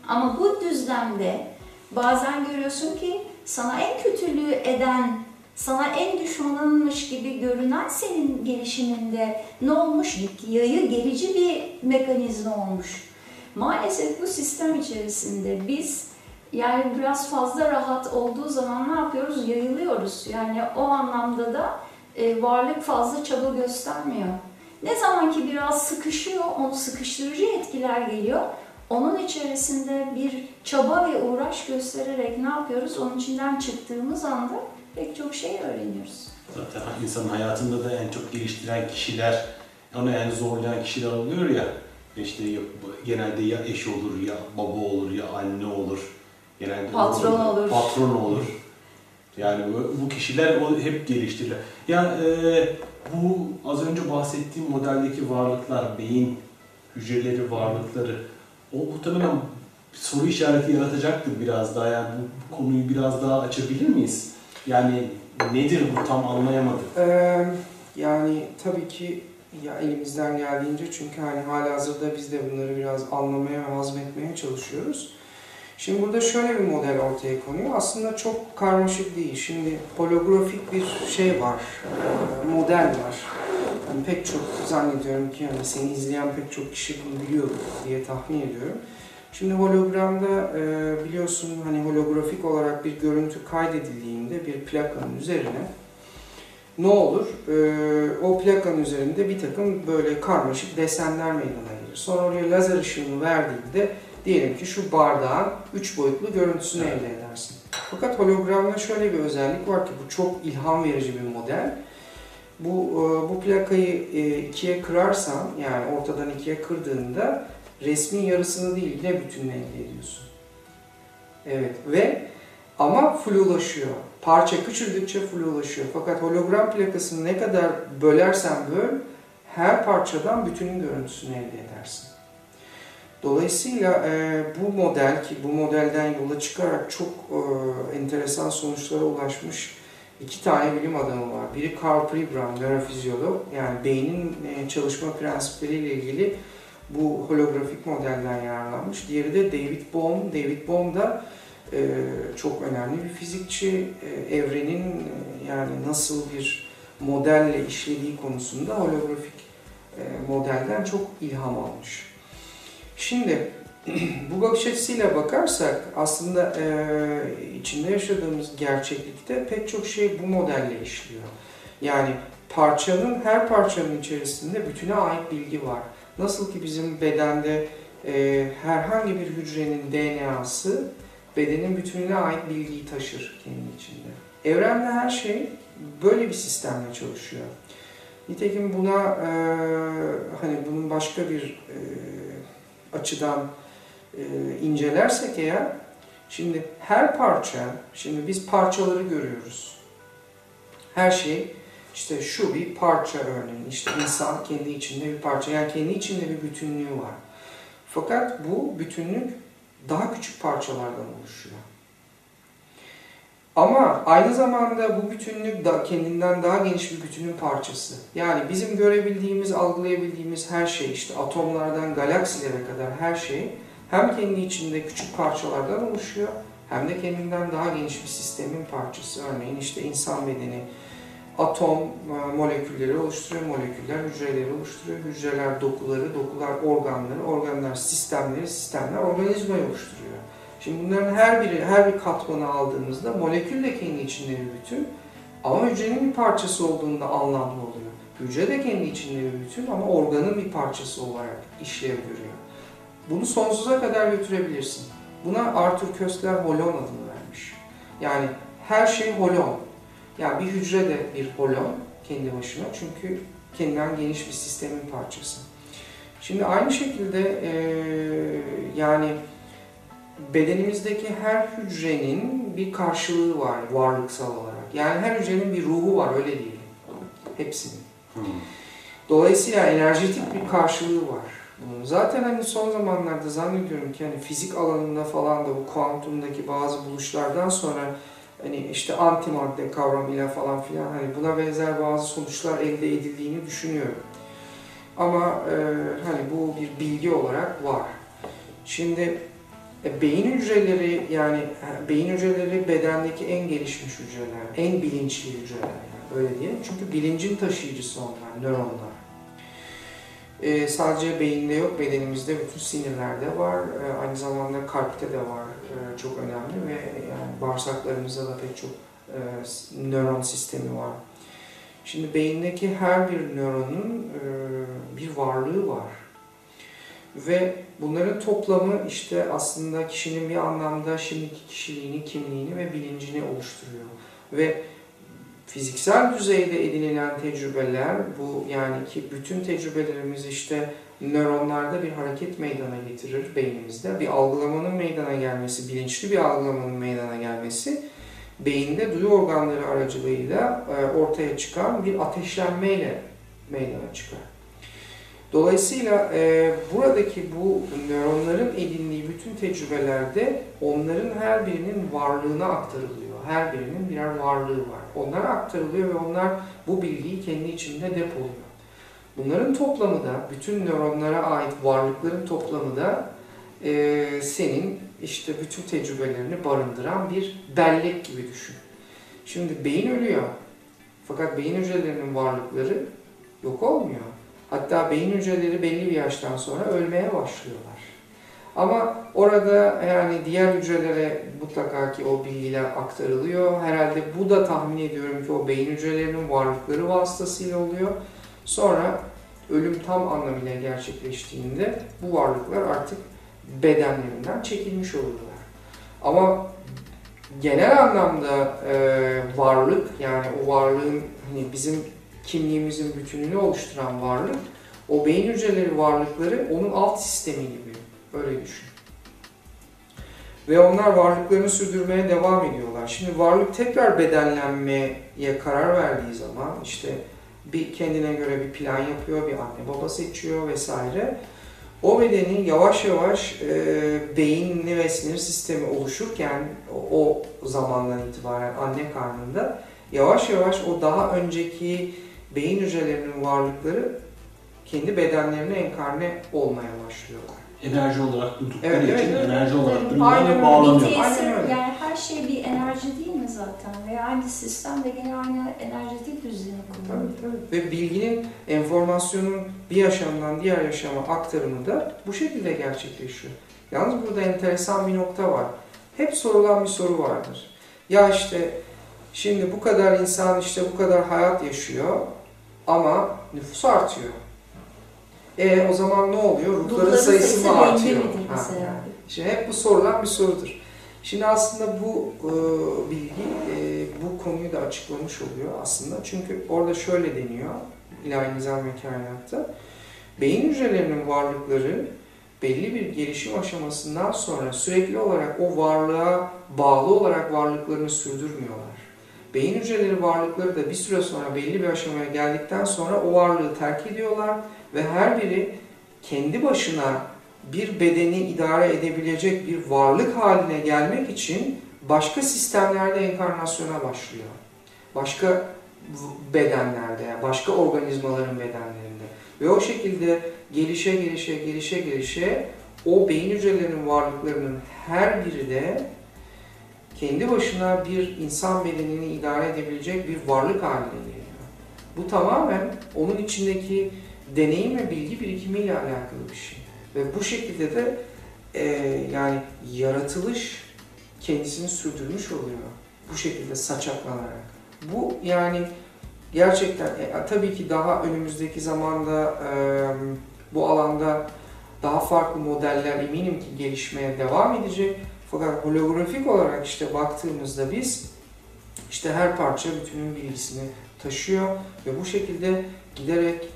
Ama bu düzlemde bazen görüyorsun ki sana en kötülüğü eden, sana en düşmanınmış gibi görünen senin gelişiminde ne olmuş? Yayı gerici bir mekanizma olmuş. Maalesef bu sistem içerisinde biz yani biraz fazla rahat olduğu zaman ne yapıyoruz? Yayılıyoruz. Yani o anlamda da e, varlık fazla çaba göstermiyor. Ne zaman ki biraz sıkışıyor, onu sıkıştırıcı etkiler geliyor. Onun içerisinde bir çaba ve uğraş göstererek ne yapıyoruz? Onun içinden çıktığımız anda pek çok şey öğreniyoruz. Zaten insanın hayatında da en çok geliştiren kişiler, onu en zorlayan kişiler oluyor ya. İşte genelde ya eş olur, ya baba olur, ya anne olur. Genelde Patron olur. Patron olur. Yani bu, bu kişiler o hep geliştirirler. Ya e, bu az önce bahsettiğim modeldeki varlıklar, beyin hücreleri varlıkları, o muhtemelen bir soru işareti yaratacaktır biraz daha. Yani bu, bu konuyu biraz daha açabilir miyiz? Yani nedir bu tam anlayamadık. Ee, yani tabii ki ya elimizden geldiğince çünkü hani halihazırda biz de bunları biraz anlamaya ve hazmetmeye çalışıyoruz. Şimdi burada şöyle bir model ortaya konuyor. Aslında çok karmaşık değil. Şimdi holografik bir şey var, e, model var. Yani pek çok zannediyorum ki yani seni izleyen pek çok kişi bunu biliyor diye tahmin ediyorum. Şimdi hologramda e, biliyorsun hani holografik olarak bir görüntü kaydedildiğinde bir plakanın üzerine ne olur? Ee, o plakanın üzerinde bir takım böyle karmaşık desenler meydana gelir. Sonra oraya lazer ışığını verdiğinde diyelim ki şu bardağın üç boyutlu görüntüsünü Evet. elde edersin. Fakat hologramda şöyle bir özellik var ki bu çok ilham verici bir model. Bu e, bu plakayı e, ikiye kırarsan yani ortadan ikiye kırdığında resmin yarısını değil yine bütününü elde ediyorsun. Evet ve ama flulaşıyor. Parça küçüldükçe flulaşıyor. Fakat hologram plakasını ne kadar bölersen böl, her parçadan bütünün görüntüsünü elde edersin. Dolayısıyla e, bu model ki bu modelden yola çıkarak çok e, enteresan sonuçlara ulaşmış iki tane bilim adamı var. Biri Carl Pribram, nörofizyolog, yani beynin e, çalışma prensipleriyle ilgili bu holografik modelden yararlanmış. Diğeri de David Bohm. David Bohm da ee, çok önemli bir fizikçi. Ee, evrenin e, yani nasıl bir modelle işlediği konusunda holografik e, modelden çok ilham almış. Şimdi bu bakış açısıyla bakarsak aslında e, içinde yaşadığımız gerçeklikte pek çok şey bu modelle işliyor. Yani parçanın her parçanın içerisinde bütüne ait bilgi var. Nasıl ki bizim bedende e, herhangi bir hücrenin DNA'sı bedenin bütününe ait bilgiyi taşır kendi içinde. Evrende her şey böyle bir sistemle çalışıyor. Nitekim buna e, hani bunun başka bir e, açıdan e, incelersek eğer, şimdi her parça, şimdi biz parçaları görüyoruz. Her şey işte şu bir parça örneğin, işte insan kendi içinde bir parça, yani kendi içinde bir bütünlüğü var. Fakat bu bütünlük daha küçük parçalardan oluşuyor. Ama aynı zamanda bu bütünlük da kendinden daha geniş bir bütünün parçası. Yani bizim görebildiğimiz, algılayabildiğimiz her şey, işte atomlardan galaksilere kadar her şey hem kendi içinde küçük parçalardan oluşuyor hem de kendinden daha geniş bir sistemin parçası. Örneğin işte insan bedeni atom e, molekülleri oluşturuyor, moleküller hücreleri oluşturuyor, hücreler dokuları, dokular organları, organlar sistemleri, sistemler organizmayı oluşturuyor. Şimdi bunların her biri, her bir katmanı aldığımızda molekül de kendi içinde bir bütün ama hücrenin bir parçası olduğunda anlamlı oluyor. Hücre de kendi içinde bir bütün ama organın bir parçası olarak işlev görüyor. Bunu sonsuza kadar götürebilirsin. Buna Arthur Koestler holon adını vermiş. Yani her şey holon. Yani bir hücre de bir holon kendi başına çünkü kendinden geniş bir sistemin parçası. Şimdi aynı şekilde e, yani bedenimizdeki her hücrenin bir karşılığı var varlıksal olarak. Yani her hücrenin bir ruhu var öyle diyelim. Hepsinin. Hmm. Dolayısıyla enerjetik bir karşılığı var. bunun. Zaten hani son zamanlarda zannediyorum ki hani fizik alanında falan da bu kuantumdaki bazı buluşlardan sonra hani işte antimadde kavramıyla falan filan hani buna benzer bazı sonuçlar elde edildiğini düşünüyorum. Ama e, hani bu bir bilgi olarak var. Şimdi e, beyin hücreleri yani e, beyin hücreleri bedendeki en gelişmiş hücreler, en bilinçli hücreler yani öyle diyelim. Çünkü bilincin taşıyıcısı onlar, nöronlar. E, sadece beyinde yok, bedenimizde bütün sinirlerde var, e, aynı zamanda kalpte de var, e, çok önemli ve yani bağırsaklarımızda da pek çok e, nöron sistemi var. Şimdi beyindeki her bir nöronun e, bir varlığı var. Ve bunların toplamı işte aslında kişinin bir anlamda şimdiki kişiliğini, kimliğini ve bilincini oluşturuyor. Ve fiziksel düzeyde edinilen tecrübeler, bu yani ki bütün tecrübelerimiz işte nöronlarda bir hareket meydana getirir beynimizde. Bir algılamanın meydana gelmesi, bilinçli bir algılamanın meydana gelmesi beyinde duyu organları aracılığıyla e, ortaya çıkan bir ateşlenmeyle meydana çıkar. Dolayısıyla e, buradaki bu nöronların edindiği bütün tecrübelerde onların her birinin varlığına aktarılıyor. Her birinin birer varlığı var. Onlara aktarılıyor ve onlar bu bilgiyi kendi içinde depoluyor. Bunların toplamı da, bütün nöronlara ait varlıkların toplamı da e, senin işte bütün tecrübelerini barındıran bir bellek gibi düşün. Şimdi beyin ölüyor. Fakat beyin hücrelerinin varlıkları yok olmuyor. Hatta beyin hücreleri belli bir yaştan sonra ölmeye başlıyorlar. Ama orada yani diğer hücrelere mutlaka ki o bilgiler aktarılıyor. Herhalde bu da tahmin ediyorum ki o beyin hücrelerinin varlıkları vasıtasıyla oluyor. Sonra ölüm tam anlamıyla gerçekleştiğinde bu varlıklar artık bedenlerinden çekilmiş olurlar. Ama genel anlamda e, varlık yani o varlığın hani bizim kimliğimizin bütününü oluşturan varlık o beyin hücreleri varlıkları onun alt sistemi gibi. Öyle düşün. Ve onlar varlıklarını sürdürmeye devam ediyorlar. Şimdi varlık tekrar bedenlenmeye karar verdiği zaman işte bir kendine göre bir plan yapıyor, bir anne baba seçiyor vesaire. O bedeni yavaş yavaş e, beyinli ve sinir sistemi oluşurken o, zamandan itibaren anne karnında yavaş yavaş o daha önceki beyin hücrelerinin varlıkları kendi bedenlerine enkarne olmaya başlıyorlar. Enerji olarak duydukları Evet, için evet, enerji olarak ve Bir bağlanıyor. Aynen öyle. yani her şey bir enerji değil mi zaten? Ve aynı sistem de gene aynı enerjetik düzeni kullanıyor. Tabii, tabii. Ve bilginin, enformasyonun bir yaşamdan diğer yaşama aktarımı da bu şekilde gerçekleşiyor. Yalnız burada enteresan bir nokta var. Hep sorulan bir soru vardır. Ya işte şimdi bu kadar insan işte bu kadar hayat yaşıyor ama nüfus artıyor. E o zaman ne oluyor? Ruhların Ruhların sayısı mı artıyor? Ha. Şimdi hep bu sorulan bir sorudur. Şimdi aslında bu e, bilgi e, bu konuyu da açıklamış oluyor aslında. Çünkü orada şöyle deniyor ilahi nizam ve kainatta. Beyin hücrelerinin varlıkları belli bir gelişim aşamasından sonra sürekli olarak o varlığa bağlı olarak varlıklarını sürdürmüyorlar. Beyin hücreleri varlıkları da bir süre sonra belli bir aşamaya geldikten sonra o varlığı terk ediyorlar ve her biri kendi başına bir bedeni idare edebilecek bir varlık haline gelmek için başka sistemlerde enkarnasyona başlıyor. Başka bedenlerde, yani başka organizmaların bedenlerinde. Ve o şekilde gelişe gelişe gelişe gelişe o beyin hücrelerinin varlıklarının her biri de kendi başına bir insan bedenini idare edebilecek bir varlık haline geliyor. Bu tamamen onun içindeki deneyim ve bilgi birikimiyle alakalı bir şey. Ve bu şekilde de e, yani yaratılış kendisini sürdürmüş oluyor. Bu şekilde saçaklanarak. Bu yani gerçekten e, tabii ki daha önümüzdeki zamanda e, bu alanda daha farklı modeller eminim ki gelişmeye devam edecek. Fakat holografik olarak işte baktığımızda biz işte her parça bütünün bilgisini taşıyor ve bu şekilde giderek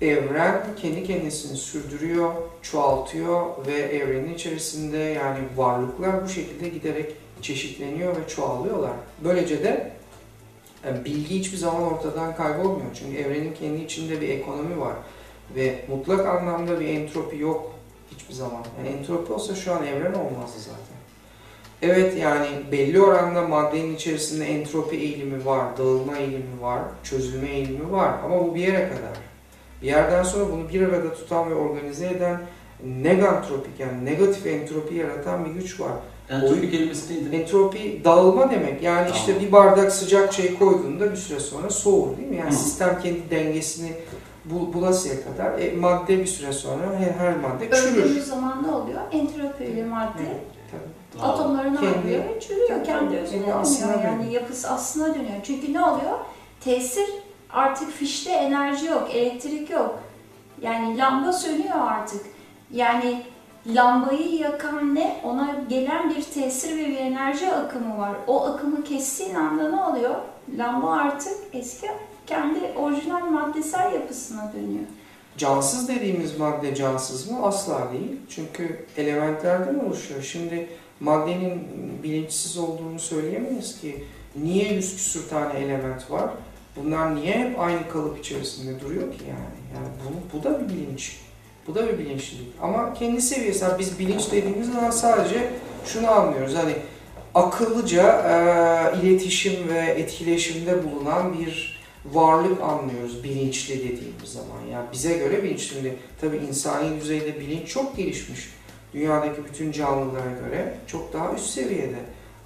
evren kendi kendisini sürdürüyor, çoğaltıyor ve evrenin içerisinde yani varlıklar bu şekilde giderek çeşitleniyor ve çoğalıyorlar. Böylece de bilgi hiçbir zaman ortadan kaybolmuyor. Çünkü evrenin kendi içinde bir ekonomi var ve mutlak anlamda bir entropi yok hiçbir zaman. Yani entropi olsa şu an evren olmazdı zaten. Evet yani belli oranda maddenin içerisinde entropi eğilimi var, dağılma eğilimi var, çözülme eğilimi var ama bu bir yere kadar. Bir yerden sonra bunu bir arada tutan ve organize eden negantropik yani negatif entropi yaratan bir güç var. Entropi kelimesi neydi? Entropi dağılma demek. Yani Tamam. işte bir bardak sıcak çay koyduğunda bir süre sonra soğur değil mi? Yani Hı. sistem kendi dengesini bul- bulasıya kadar e, madde bir süre sonra her, her madde çürür. Öldüğümüz zaman ne oluyor? Entropiyle madde. Atomları ne Kendi- yapıyor? Çürüyor. kendi- özüne dönüyor. Yani dönüyor. yapısı aslına dönüyor. Çünkü ne oluyor? Tesir artık fişte enerji yok, elektrik yok. Yani lamba sönüyor artık. Yani lambayı yakan ne? Ona gelen bir tesir ve bir enerji akımı var. O akımı kestiğin anda ne oluyor? Lamba artık eski kendi orijinal maddesel yapısına dönüyor. Cansız dediğimiz madde cansız mı? Asla değil. Çünkü elementlerden oluşuyor. Şimdi maddenin bilinçsiz olduğunu söyleyemeyiz ki. Niye yüz küsür tane element var? Bunlar niye hep aynı kalıp içerisinde duruyor ki yani? Yani bu, bu da bir bilinç. Bu da bir bilinçlilik. Ama kendi seviyesi, yani biz bilinç dediğimiz zaman sadece şunu anlıyoruz. Hani akıllıca e, iletişim ve etkileşimde bulunan bir varlık anlıyoruz bilinçli dediğimiz zaman. Yani bize göre bilinç şimdi tabii insani düzeyde bilinç çok gelişmiş. Dünyadaki bütün canlılara göre çok daha üst seviyede.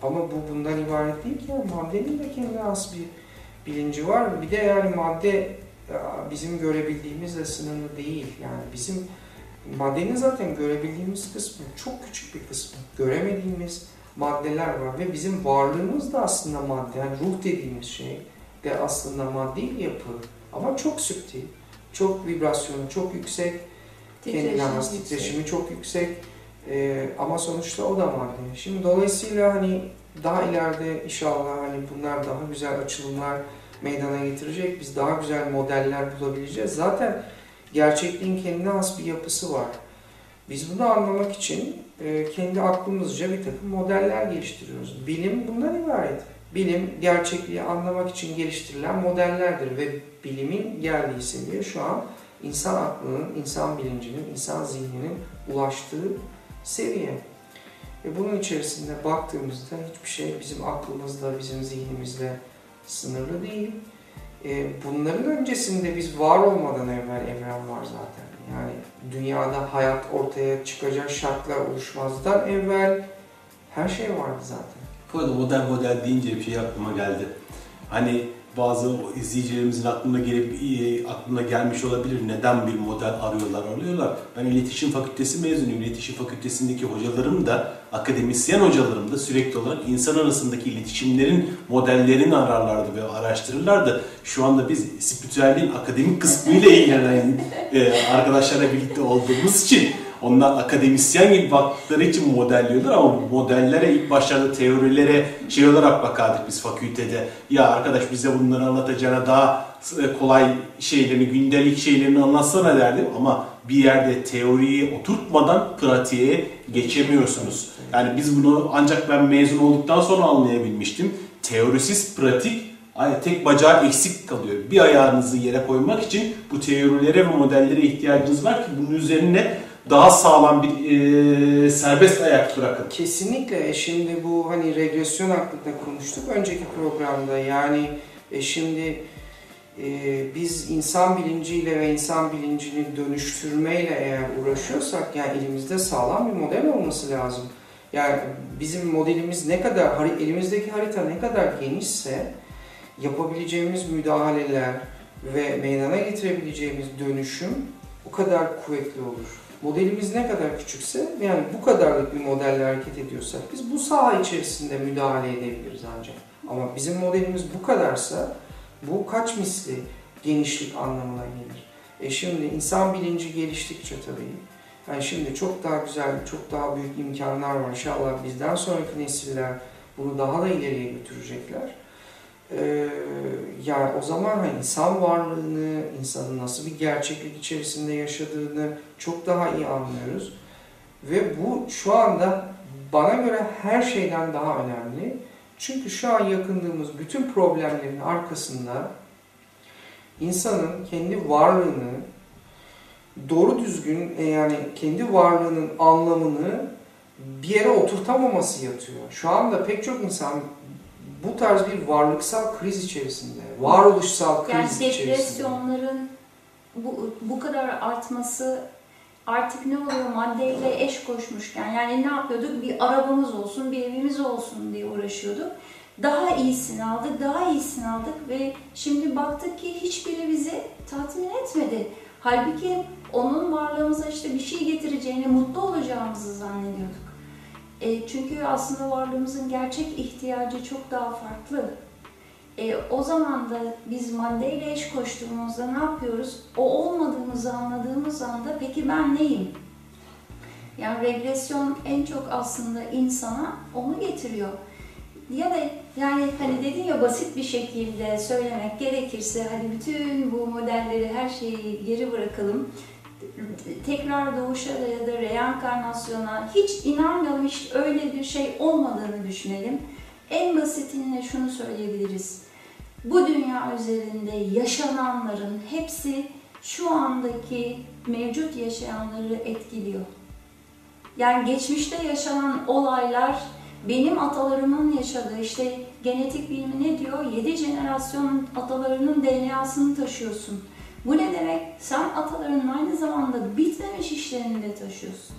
Ama bu bundan ibaret değil ki. Yani maddenin de kendine has bir bilinci var. Bir de yani madde ya, bizim görebildiğimizle sınırlı değil. Yani bizim maddenin zaten görebildiğimiz kısmı çok küçük bir kısmı. Göremediğimiz maddeler var ve bizim varlığımız da aslında madde. Yani ruh dediğimiz şey de aslında maddi yapı ama çok süptil, çok vibrasyonu çok yüksek, kendine has titreşimi çok yüksek Ee, ama sonuçta o da madde. Şimdi dolayısıyla hani daha ileride inşallah hani bunlar daha güzel açılımlar meydana getirecek. Biz daha güzel modeller bulabileceğiz. Zaten gerçekliğin kendine has bir yapısı var. Biz bunu anlamak için e, kendi aklımızca bir takım modeller geliştiriyoruz. Bilim bundan ibaret. Bilim gerçekliği anlamak için geliştirilen modellerdir ve bilimin geldiği seviye şu an insan aklının, insan bilincinin, insan zihninin ulaştığı seviye. Ve bunun içerisinde baktığımızda hiçbir şey bizim aklımızla, bizim zihnimizle sınırlı değil. E, bunların öncesinde biz var olmadan evvel evren var zaten. Yani dünyada hayat ortaya çıkacak şartlar oluşmazdan evvel her şey vardı zaten. Bu arada model model deyince bir şey aklıma geldi. Hani bazı izleyicilerimizin aklına gelip e, aklına gelmiş olabilir. Neden bir model arıyorlar, arıyorlar. Ben iletişim fakültesi mezunuyum. İletişim fakültesindeki hocalarım da, akademisyen hocalarım da sürekli olarak insan arasındaki iletişimlerin modellerini ararlardı ve araştırırlardı. Şu anda biz spiritüelliğin akademik kısmıyla ilgilenen e, arkadaşlarla birlikte olduğumuz için onlar akademisyen gibi baktıkları için modelliyorlar ama modellere ilk başlarda teorilere şey olarak bakardık biz fakültede. Ya arkadaş bize bunları anlatacağına daha e, kolay şeylerini, gündelik şeylerini anlatsana derdim ama bir yerde teoriyi oturtmadan pratiğe geçemiyorsunuz. Yani biz bunu ancak ben mezun olduktan sonra anlayabilmiştim. Teorisiz pratik tek bacağı eksik kalıyor. Bir ayağınızı yere koymak için bu teorilere ve modellere ihtiyacınız var ki bunun üzerine daha sağlam bir e, serbest ayak bırakın. Kesinlikle. E Şimdi bu hani regresyon hakkında konuştuk önceki programda. Yani e şimdi e, biz insan bilinciyle ve insan bilincini dönüştürmeyle eğer uğraşıyorsak yani elimizde sağlam bir model olması lazım. Yani bizim modelimiz ne kadar, elimizdeki harita ne kadar genişse yapabileceğimiz müdahaleler ve meydana getirebileceğimiz dönüşüm o kadar kuvvetli olur. Modelimiz ne kadar küçükse yani bu kadarlık bir modelle hareket ediyorsak biz bu saha içerisinde müdahale edebiliriz ancak. Ama bizim modelimiz bu kadarsa bu kaç misli genişlik anlamına gelir. E şimdi insan bilinci geliştikçe tabii yani şimdi çok daha güzel, çok daha büyük imkanlar var. İnşallah bizden sonraki nesiller bunu daha da ileriye götürecekler. Ee, yani o zaman hani insan varlığını, insanın nasıl bir gerçeklik içerisinde yaşadığını çok daha iyi anlıyoruz. Ve bu şu anda bana göre her şeyden daha önemli. Çünkü şu an yakındığımız bütün problemlerin arkasında insanın kendi varlığını doğru düzgün e, yani kendi varlığının anlamını bir yere oturtamaması yatıyor. Şu anda pek çok insan bu tarz bir varlıksal kriz içerisinde, varoluşsal kriz Yani içerisinde. depresyonların bu, bu kadar artması artık ne oluyor maddeyle eş koşmuşken yani ne yapıyorduk bir arabamız olsun bir evimiz olsun diye uğraşıyorduk. Daha iyisini aldık, daha iyisini aldık ve şimdi baktık ki hiçbiri bizi tatmin etmedi. Halbuki onun varlığımıza işte bir şey getireceğini, mutlu olacağımızı zannediyorduk. E, çünkü aslında varlığımızın gerçek ihtiyacı çok daha farklı. E, o zaman da biz maddeyle eş koştuğumuzda ne yapıyoruz? O olmadığımızı anladığımız anda peki ben neyim? Yani regresyon en çok aslında insana onu getiriyor. Ya da yani hani dedin ya basit bir şekilde söylemek gerekirse hani bütün bu modelleri her şeyi geri bırakalım. Tekrar doğuşa ya da reenkarnasyona hiç inanmayalım hiç öyle bir şey olmadığını düşünelim. En basitiyle şunu söyleyebiliriz. Bu dünya üzerinde yaşananların hepsi şu andaki mevcut yaşayanları etkiliyor. Yani geçmişte yaşanan olaylar benim atalarımın yaşadığı işte genetik bilimi ne diyor? 7 jenerasyon atalarının DNA'sını taşıyorsun. Bu ne demek? Sen atalarının aynı zamanda bitmemiş işlerini de taşıyorsun.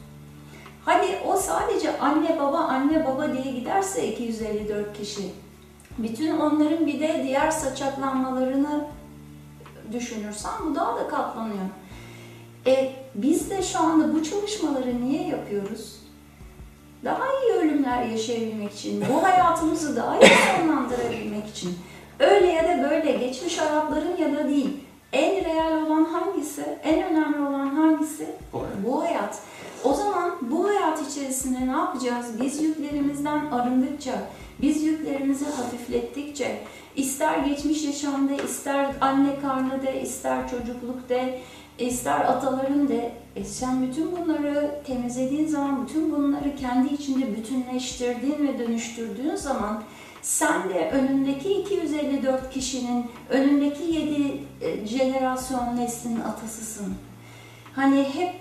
Hadi o sadece anne baba anne baba diye giderse 254 kişi. Bütün onların bir de diğer saçaklanmalarını düşünürsen bu daha da katlanıyor. E, biz de şu anda bu çalışmaları niye yapıyoruz? Daha iyi ölümler yaşayabilmek için, bu hayatımızı daha iyi sonlandırabilmek için. Öyle ya da böyle, geçmiş hayatların ya da değil. En real olan hangisi? En önemli olan hangisi? O Bu hayat. O zaman bu hayat içerisinde ne yapacağız? Biz yüklerimizden arındıkça, biz yüklerimizi hafiflettikçe, ister geçmiş yaşamda, ister anne karnı de, ister çocukluk de, ister ataların de, e sen bütün bunları temizlediğin zaman, bütün bunları kendi içinde bütünleştirdiğin ve dönüştürdüğün zaman sen de önündeki 254 kişinin, önündeki 7 e, jenerasyon neslinin atasısın. Hani hep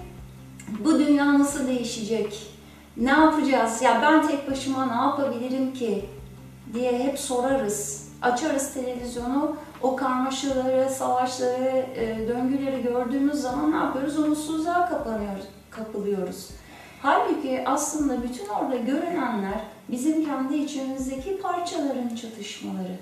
bu dünya nasıl değişecek? Ne yapacağız? Ya ben tek başıma ne yapabilirim ki? diye hep sorarız. Açarız televizyonu, o karmaşaları, savaşları, e, döngüleri gördüğümüz zaman ne yapıyoruz? Umutsuzluğa kapanıyoruz, kapılıyoruz. Halbuki aslında bütün orada görünenler bizim kendi içimizdeki parçaların çatışmaları.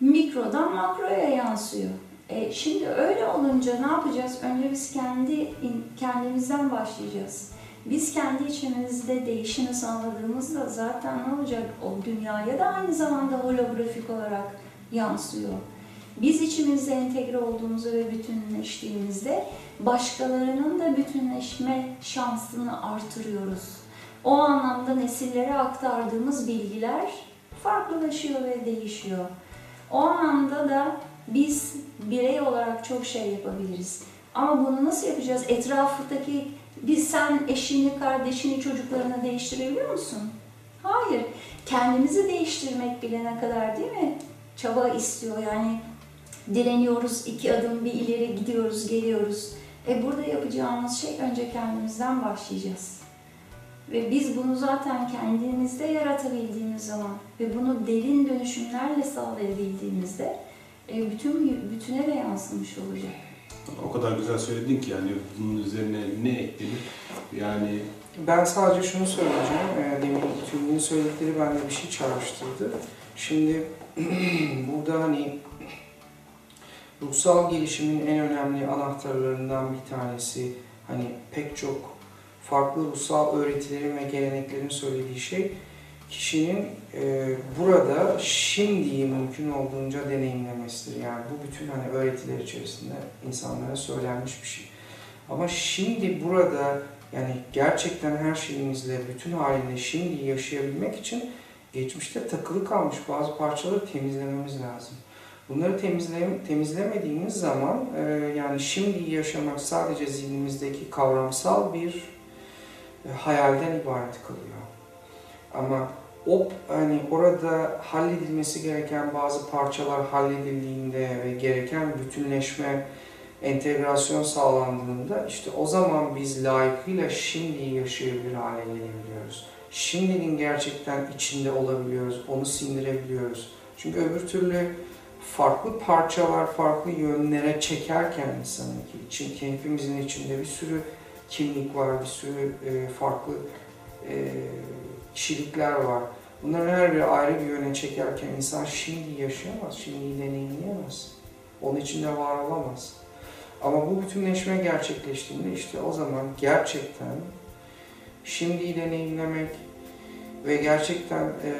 Mikrodan makroya yansıyor. E, şimdi öyle olunca ne yapacağız? Önce biz kendi kendimizden başlayacağız. Biz kendi içimizde değişimi sağladığımızda zaten ne olacak? O dünyaya da aynı zamanda holografik olarak yansıyor. Biz içimizde entegre olduğumuzda ve bütünleştiğimizde başkalarının da bütünleşme şansını artırıyoruz. O anlamda nesillere aktardığımız bilgiler farklılaşıyor ve değişiyor. O anlamda da biz birey olarak çok şey yapabiliriz. Ama bunu nasıl yapacağız? Etrafındaki biz sen eşini, kardeşini, çocuklarını değiştirebiliyor musun? Hayır. Kendimizi değiştirmek bile ne kadar değil mi? Çaba istiyor yani. Direniyoruz, iki adım bir ileri gidiyoruz, geliyoruz. E burada yapacağımız şey önce kendimizden başlayacağız. Ve biz bunu zaten kendimizde yaratabildiğimiz zaman ve bunu derin dönüşümlerle sağlayabildiğimizde e, bütün bütüne de yansımış olacak. O kadar güzel söyledin ki yani bunun üzerine ne eklenir? Yani Ben sadece şunu söyleyeceğim. E, demin Tülgin'in söyledikleri bende bir şey çağrıştırdı. Şimdi burada hani ruhsal gelişimin en önemli anahtarlarından bir tanesi hani pek çok farklı ruhsal öğretilerin ve geleneklerin söylediği şey kişinin e, burada şimdiyi mümkün olduğunca deneyimlemesidir. Yani bu bütün hani öğretiler içerisinde insanlara söylenmiş bir şey. Ama şimdi burada yani gerçekten her şeyimizle, bütün halinde şimdi yaşayabilmek için geçmişte takılı kalmış bazı parçaları temizlememiz lazım. Bunları temizle, temizlemediğimiz zaman e, yani şimdi yaşamak sadece zihnimizdeki kavramsal bir e, hayalden ibaret kalıyor. Ama o hani orada halledilmesi gereken bazı parçalar halledildiğinde ve gereken bütünleşme, entegrasyon sağlandığında işte o zaman biz layıkıyla şimdiyi yaşayabilir hale gelebiliyoruz. Şimdinin gerçekten içinde olabiliyoruz, onu sindirebiliyoruz. Çünkü öbür türlü farklı parçalar, farklı yönlere çekerken insanın için, hepimizin içinde bir sürü kimlik var, bir sürü e, farklı e, kişilikler var. Bunların her biri ayrı bir yöne çekerken insan şimdi yaşayamaz, şimdi deneyimleyemez. Onun içinde var olamaz. Ama bu bütünleşme gerçekleştiğinde işte o zaman gerçekten şimdiyi deneyimlemek ve gerçekten e,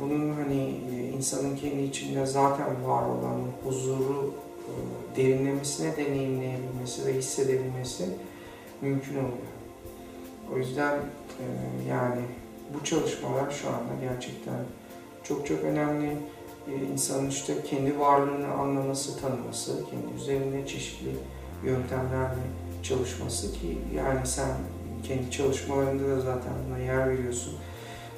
bunun hani e, insanın kendi içinde zaten var olan huzuru e, derinlemesine deneyimleyebilmesi ve hissedebilmesi mümkün oluyor. O yüzden e, yani bu çalışmalar şu anda gerçekten çok çok önemli. E, insanın işte kendi varlığını anlaması, tanıması, kendi üzerinde çeşitli yöntemlerle çalışması ki yani sen kendi çalışmalarında da zaten buna yer veriyorsun.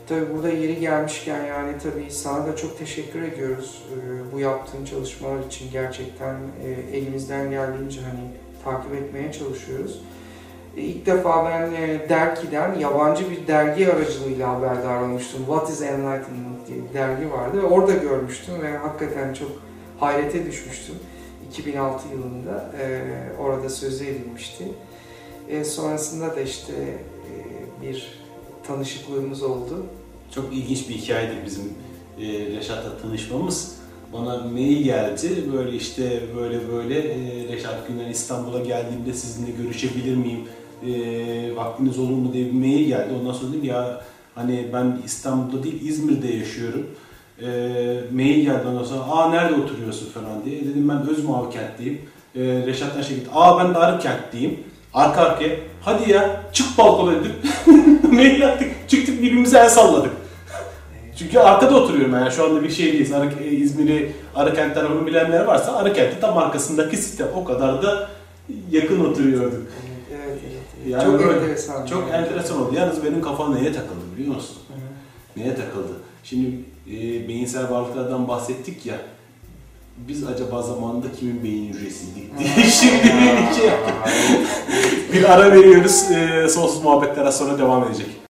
Tabii burada yeri gelmişken yani tabii sana da çok teşekkür ediyoruz e, bu yaptığın çalışmalar için gerçekten e, elimizden geldiğince hani takip etmeye çalışıyoruz. E, ilk defa ben e, Derki'den yabancı bir dergi aracılığıyla haberdar olmuştum. What is Enlightenment diye bir dergi vardı ve orada görmüştüm ve hakikaten çok hayrete düşmüştüm. 2006 yılında e, orada sözü edilmişti. Sonrasında da işte bir tanışıklığımız oldu. Çok ilginç bir hikayedir bizim e, Reşat'la tanışmamız. Bana mail geldi böyle işte böyle böyle e, Reşat Günden İstanbul'a geldiğimde sizinle görüşebilir miyim? E, vaktiniz olur mu diye bir mail geldi. Ondan sonra dedim ya hani ben İstanbul'da değil İzmir'de yaşıyorum. E, mail geldi ondan sonra aa nerede oturuyorsun falan diye. Dedim ben Özmavi kentteyim. E, Reşat'tan şey gitti. Aa ben de Arıkent'teyim. Arka arkaya. Hadi ya çık balkona dedim. mail attık. Çıktık birbirimize el salladık. Çünkü arkada oturuyorum yani şu anda bir şeydeyiz. Arı, e, İzmir'i Arıkent tarafını bilenler varsa Arıkent'in tam arkasındaki site o kadar da yakın oturuyorduk. Evet, evet, evet. Yani çok böyle- enteresan. Çok enteresan oldu. Yalnız benim kafam neye takıldı biliyor musun? Hı hı. Neye takıldı? Şimdi e, beyinsel varlıklardan bahsettik ya. Biz acaba zamanında kimin beyin hücresiydik diye şimdi bir şey yaptık. Bir ara veriyoruz. E, sonsuz muhabbetler az sonra devam edecek.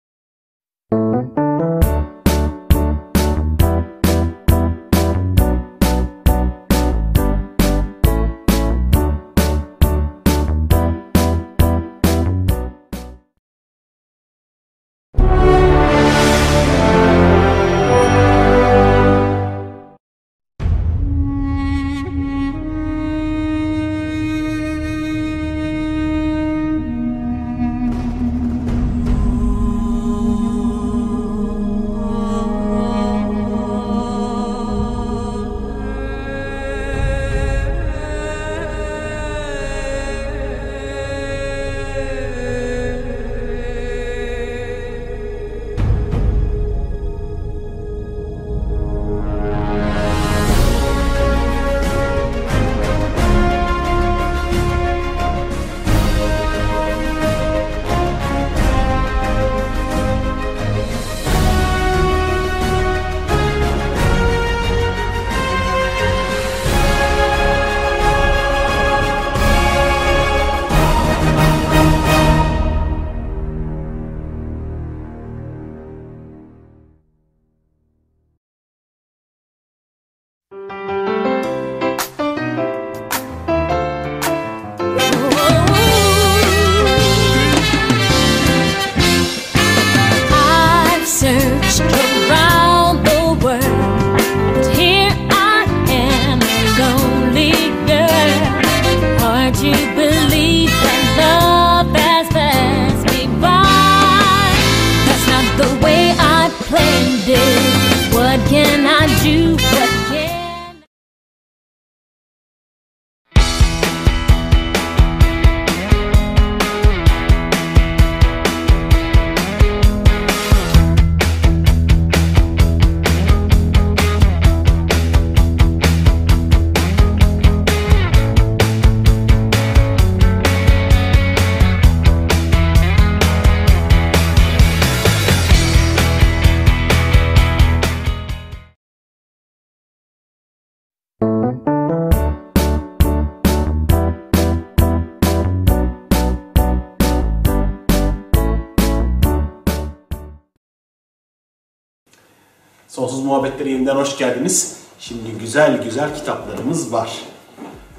Sonsuz Muhabbetlere yeniden hoş geldiniz. Şimdi güzel güzel kitaplarımız var.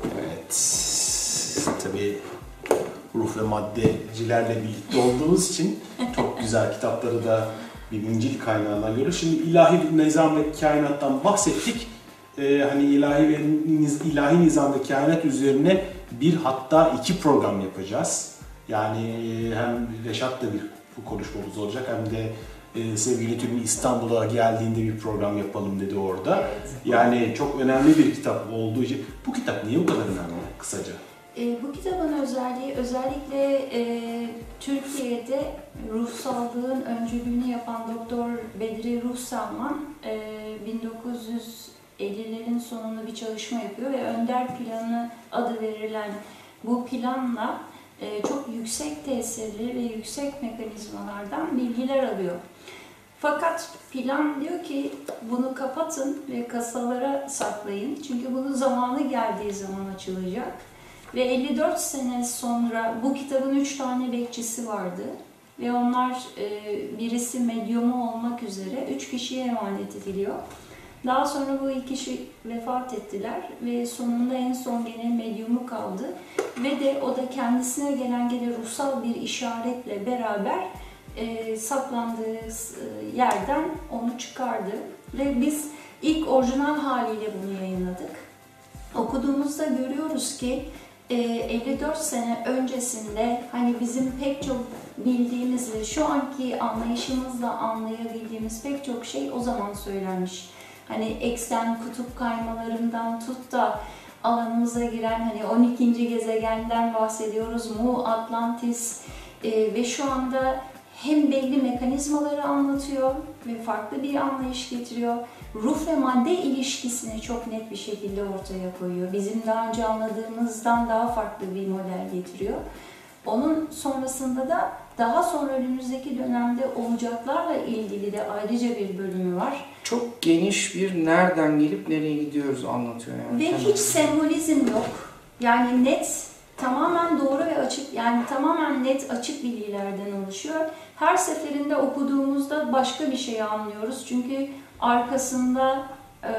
Evet. Tabii ruh ve maddecilerle birlikte olduğumuz için çok güzel kitapları da bir İncil kaynağından görüyoruz. Şimdi ilahi bir nizam ve kainattan bahsettik. Ee, hani ilahi ve niz- ilahi nizam ve kainat üzerine bir hatta iki program yapacağız. Yani e, hem Reşat'la bir bu konuşmamız olacak hem de e, sevgili Tülin İstanbul'a geldiğinde bir program yapalım dedi orada. Yani çok önemli bir kitap olduğu için bu kitap niye bu kadar önemli kısaca? E, bu kitabın özelliği özellikle e, Türkiye'de ruhsallığın öncülüğünü yapan Doktor Bedri Ruhsalman e, 1950'lerin sonunda bir çalışma yapıyor ve Önder Planı adı verilen bu planla e, çok yüksek tesirli ve yüksek mekanizmalardan bilgiler alıyor. Fakat plan diyor ki bunu kapatın ve kasalara saklayın. Çünkü bunun zamanı geldiği zaman açılacak. Ve 54 sene sonra bu kitabın 3 tane bekçisi vardı. Ve onlar e, birisi medyumu olmak üzere 3 kişiye emanet ediliyor. Daha sonra bu iki kişi vefat ettiler ve sonunda en son gene medyumu kaldı. Ve de o da kendisine gelen gene ruhsal bir işaretle beraber e, saklandığı e, yerden onu çıkardı. Ve biz ilk orijinal haliyle bunu yayınladık. Okuduğumuzda görüyoruz ki e, 54 sene öncesinde hani bizim pek çok bildiğimiz ve şu anki anlayışımızla anlayabildiğimiz pek çok şey o zaman söylenmiş. Hani eksen kutup kaymalarından tut da alanımıza giren hani 12. gezegenden bahsediyoruz. Mu, Atlantis e, ve şu anda hem belli mekanizmaları anlatıyor ve farklı bir anlayış getiriyor. Ruh ve madde ilişkisini çok net bir şekilde ortaya koyuyor. Bizim daha önce anladığımızdan daha farklı bir model getiriyor. Onun sonrasında da daha sonra önümüzdeki dönemde olacaklarla ilgili de ayrıca bir bölümü var. Çok geniş bir nereden gelip nereye gidiyoruz anlatıyor yani. Ve hiç sembolizm yok. Yani net, tamamen doğru ve açık, yani tamamen net açık bilgilerden oluşuyor. Her seferinde okuduğumuzda başka bir şey anlıyoruz. Çünkü arkasında e,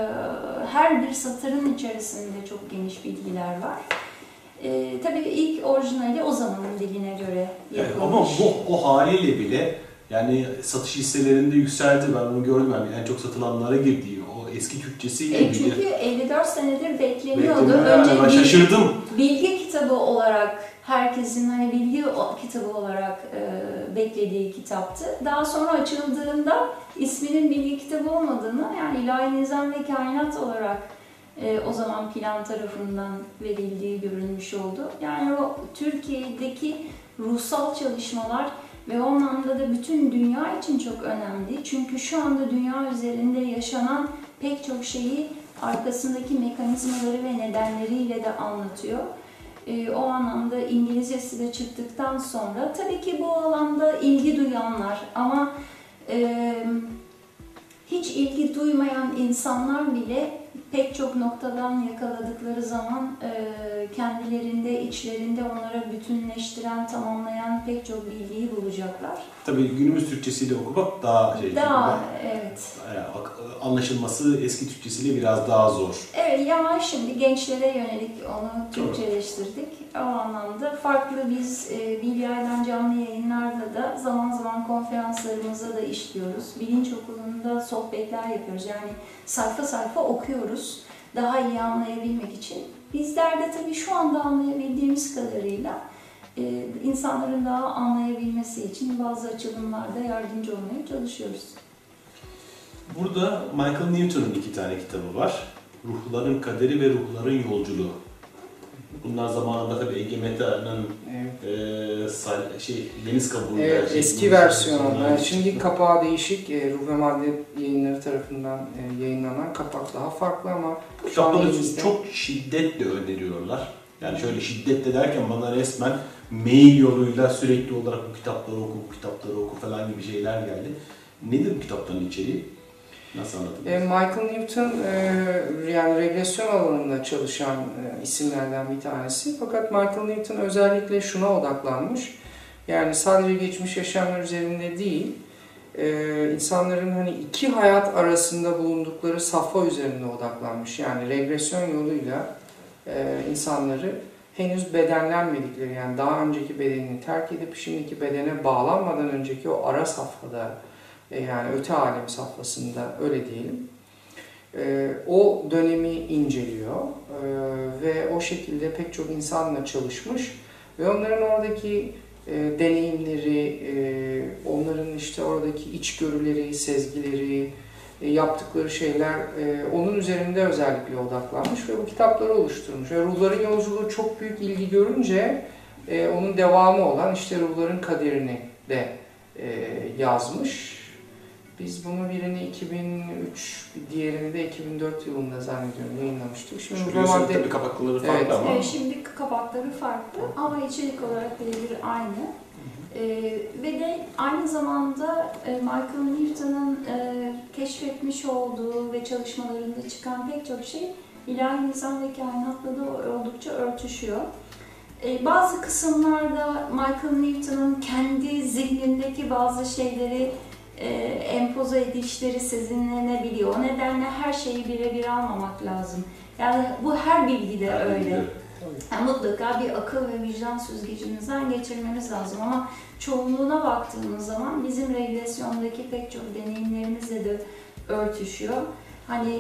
her bir satırın içerisinde çok geniş bilgiler var. E, tabii ilk orijinali o zamanın diline göre Evet, yapılmış. ama bu o haliyle bile yani satış hisselerinde yükseldi. Ben onu gördüm. Yani en çok satılanlara girdi. O eski Türkçesiyle E, çünkü 54 senedir bekleniyordu. Bekledim. Önce ben şaşırdım. Bilgi kitabı olarak herkesin hani bilgi kitabı olarak e, beklediği kitaptı. Daha sonra açıldığında isminin bilgi kitabı olmadığını yani ilahi nizam ve kainat olarak e, o zaman plan tarafından verildiği görülmüş oldu. Yani o Türkiye'deki ruhsal çalışmalar ve o anlamda da bütün dünya için çok önemli. Çünkü şu anda dünya üzerinde yaşanan pek çok şeyi arkasındaki mekanizmaları ve nedenleriyle de anlatıyor. Ee, o anlamda İngilizcesi de çıktıktan sonra tabii ki bu alanda ilgi duyanlar ama e, hiç ilgi duymayan insanlar bile pek çok noktadan yakaladıkları zaman e, kendilerinde, içlerinde onlara bütünleştiren, tamamlayan pek çok bilgiyi bulacaklar. Tabii günümüz Türkçesiyle okumak daha şey. Daha evet. Yani ak- anlaşılması eski Türkçesiyle biraz daha zor. Evet ya şimdi gençlere yönelik onu Türkçeleştirdik. O anlamda farklı biz e, Bilyay'dan canlı yayınlarda da zaman zaman konferanslarımıza da işliyoruz. Bilinç okulunda sohbetler yapıyoruz. Yani sayfa sayfa okuyoruz daha iyi anlayabilmek için. Bizler de tabii şu anda anlayabildiğimiz kadarıyla e, insanların daha anlayabilmesi için bazı açılımlarda yardımcı olmaya çalışıyoruz. Burada Michael Newton'un iki tane kitabı var. Ruhların Kaderi ve Ruhların Yolculuğu. Bunlar zamanında tabii Ege Meta'nın Evet. e, şey deniz kabuğunda Evet, şey- eski versiyonu. Yani şimdi kapağı değişik. E, Ruh ve Madde yayınları tarafından e, yayınlanan kapak daha farklı ama Kitapları elimizde. çok şiddetle öneriyorlar. Yani şöyle şiddetle derken bana resmen mail yoluyla sürekli olarak bu kitapları oku, bu kitapları oku falan gibi şeyler geldi. Nedir bu kitapların içeriği? Nasıl anlatılır? E, Michael Newton e, yani regresyon alanında çalışan e, isimlerden bir tanesi. Fakat Michael Newton özellikle şuna odaklanmış. Yani sadece geçmiş yaşamlar üzerinde değil, insanların hani iki hayat arasında bulundukları safha üzerine odaklanmış. Yani regresyon yoluyla insanları henüz bedenlenmedikleri yani daha önceki bedenini terk edip şimdiki bedene bağlanmadan önceki o ara safhada yani öte alem safhasında öyle diyelim e, o dönemi inceliyor e, ve o şekilde pek çok insanla çalışmış ve onların oradaki e, deneyimleri, e, onların işte oradaki içgörüleri, sezgileri, e, yaptıkları şeyler e, onun üzerinde özellikle odaklanmış ve bu kitapları oluşturmuş. Ve ruhların yolculuğu çok büyük ilgi görünce e, onun devamı olan işte ruhların kaderini de e, yazmış. Biz bunu birini 2003, diğerini de 2004 yılında zannediyorum yayınlamıştık. Şimdi Biliyorsun madde tabii kapakları farklı Evet. ama Ee, şimdi kapakları farklı ama içerik olarak birebir aynı. Ee, ve de aynı zamanda e, Michael Newton'un e, keşfetmiş olduğu ve çalışmalarında çıkan pek çok şey ilahi nizam ve kainatla da oldukça örtüşüyor. Ee, bazı kısımlarda Michael Newton'un kendi zihnindeki bazı şeyleri e, empoze edişleri sezinlenebiliyor. O nedenle her şeyi birebir almamak lazım. Yani bu her bilgide öyle. Yani mutlaka bir akıl ve vicdan süzgecimizden geçirmemiz lazım ama çoğunluğuna baktığımız zaman bizim regresyondaki pek çok deneyimlerimizle de örtüşüyor. Hani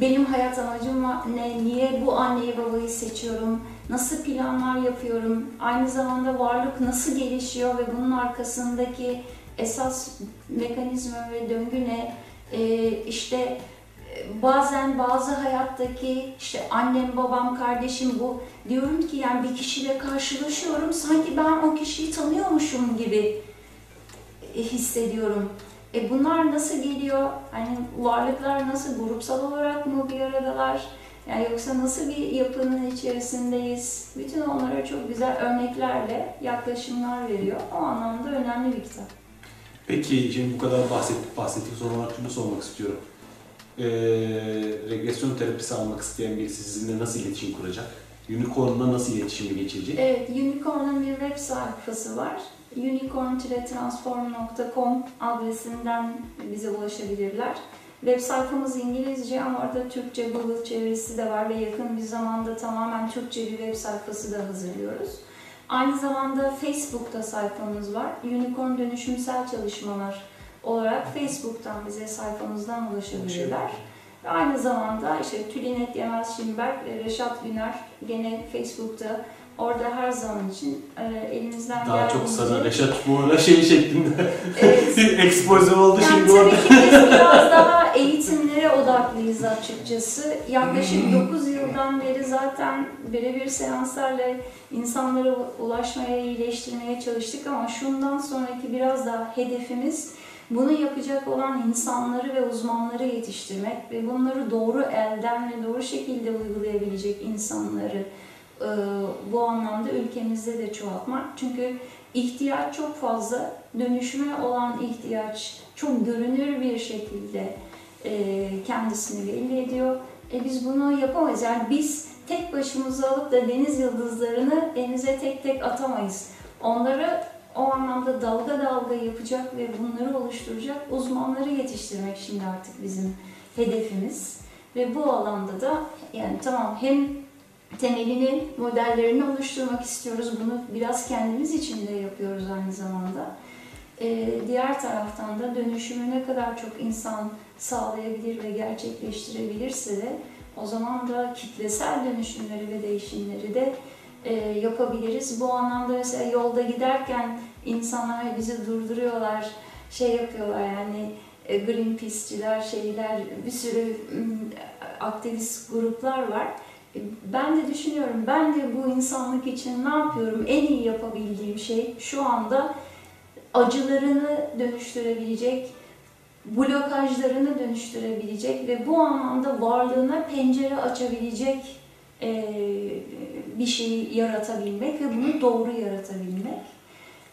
benim hayat amacım ne, niye bu anneyi babayı seçiyorum, nasıl planlar yapıyorum, aynı zamanda varlık nasıl gelişiyor ve bunun arkasındaki esas mekanizma ve döngü ne, Ee, işte e, bazen bazı hayattaki işte annem, babam, kardeşim bu diyorum ki yani bir kişiyle karşılaşıyorum sanki ben o kişiyi tanıyormuşum gibi e, hissediyorum. E bunlar nasıl geliyor? Hani varlıklar nasıl grupsal olarak mı bir aradalar? Yani yoksa nasıl bir yapının içerisindeyiz? Bütün onlara çok güzel örneklerle yaklaşımlar veriyor. O anlamda önemli bir kitap. Peki şimdi bu kadar bahsettik, bahsettik son olarak şunu sormak istiyorum. Ee, regresyon terapisi almak isteyen birisi sizinle nasıl iletişim kuracak? Unicorn'la nasıl iletişime geçecek? Evet, Unicorn'un bir web sayfası var. unicorn-transform.com adresinden bize ulaşabilirler. Web sayfamız İngilizce ama orada Türkçe Google çevirisi de var ve yakın bir zamanda tamamen Türkçe bir web sayfası da hazırlıyoruz. Aynı zamanda Facebook'ta sayfamız var. Unicorn Dönüşümsel Çalışmalar olarak Facebook'tan bize sayfamızdan ulaşabilirler. Ve aynı zamanda işte Tülinet Yemez Şimberk ve Reşat Güner gene Facebook'ta orada her zaman için e, elimizden Daha çok sana Reşat bu arada şey şeklinde Evet. ekspoze oldu Yani şimdi orada. tabii ki biz biraz daha eğitimlere odaklıyız açıkçası. Yaklaşık 9 yıldan beri zaten birebir seanslarla insanlara ulaşmaya, iyileştirmeye çalıştık ama şundan sonraki biraz daha hedefimiz bunu yapacak olan insanları ve uzmanları yetiştirmek ve bunları doğru elden ve doğru şekilde uygulayabilecek insanları bu anlamda ülkemizde de çoğaltmak. Çünkü ihtiyaç çok fazla, dönüşüme olan ihtiyaç çok görünür bir şekilde e, kendisini belli ediyor. E biz bunu yapamayız. Yani biz tek başımıza alıp da deniz yıldızlarını denize tek tek atamayız. Onları o anlamda dalga dalga yapacak ve bunları oluşturacak uzmanları yetiştirmek şimdi artık bizim hedefimiz. Ve bu alanda da yani tamam hem temelini, modellerini oluşturmak istiyoruz. Bunu biraz kendimiz için de yapıyoruz aynı zamanda. Ee, diğer taraftan da dönüşümü ne kadar çok insan sağlayabilir ve gerçekleştirebilirse de o zaman da kitlesel dönüşümleri ve değişimleri de e, yapabiliriz. Bu anlamda mesela yolda giderken insanlar bizi durduruyorlar, şey yapıyorlar yani e, Greenpeace'ciler, şeyler, bir sürü aktivist gruplar var. E, Ben de düşünüyorum, ben de bu insanlık için ne yapıyorum? En iyi yapabildiğim şey şu anda acılarını dönüştürebilecek, blokajlarını dönüştürebilecek ve bu anlamda varlığına pencere açabilecek e, bir şeyi yaratabilmek ve bunu doğru yaratabilmek.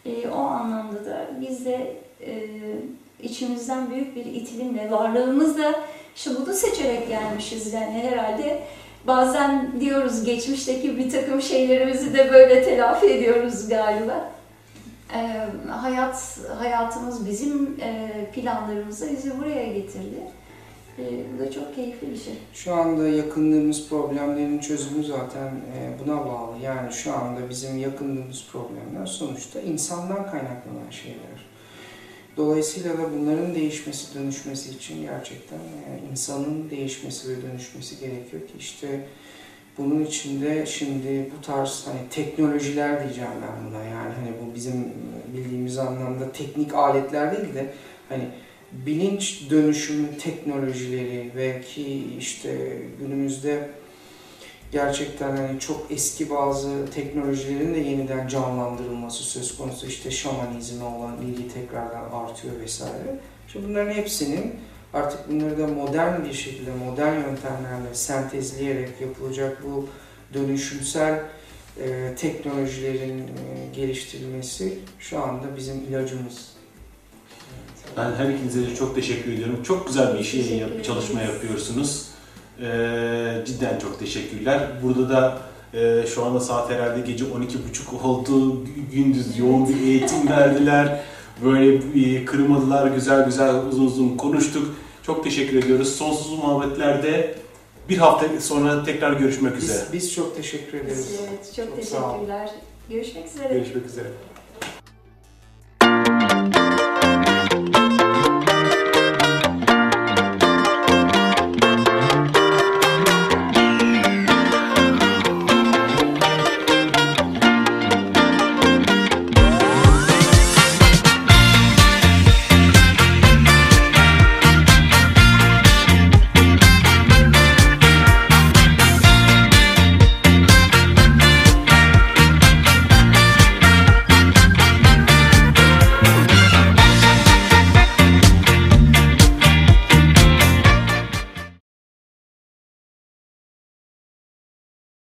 E, o anlamda da biz de e, içimizden büyük bir itilimle, varlığımızla işte bunu seçerek gelmişiz yani herhalde. Bazen diyoruz geçmişteki bir takım şeylerimizi de böyle telafi ediyoruz galiba. E, hayat hayatımız bizim e, planlarımızı bizi buraya getirdi. E, bu da çok keyifli bir şey. Şu anda yakınlığımız problemlerin çözümü zaten e, buna bağlı. Yani şu anda bizim yakınlığımız problemler sonuçta insandan kaynaklanan şeyler. Dolayısıyla da bunların değişmesi, dönüşmesi için gerçekten e, insanın değişmesi ve dönüşmesi gerekiyor ki işte bunun içinde şimdi bu tarz hani teknolojiler diyeceğim ben buna yani hani bu bizim bildiğimiz anlamda teknik aletler değil de hani bilinç dönüşümü teknolojileri ve ki işte günümüzde gerçekten hani çok eski bazı teknolojilerin de yeniden canlandırılması söz konusu işte şamanizme olan ilgi tekrardan artıyor vesaire. İşte bunların hepsinin artık bunları da modern bir şekilde modern yöntemlerle sentezleyerek yapılacak bu dönüşümsel e, teknolojilerin e, geliştirilmesi şu anda bizim ilacımız. Ben her ikinize de çok teşekkür ediyorum. Çok güzel bir işi, Teşekkür yap- çalışma yapıyorsunuz. Ee, cidden çok teşekkürler. Burada da e, şu anda saat herhalde gece 12.30 oldu. Gündüz yoğun bir eğitim verdiler. Böyle kırmadılar, güzel güzel uzun uzun konuştuk. Çok teşekkür ediyoruz. Sonsuz muhabbetlerde bir hafta sonra tekrar görüşmek biz, üzere. Biz çok teşekkür ederiz. Evet, çok, çok teşekkürler. Görüşmek üzere. Görüşmek üzere.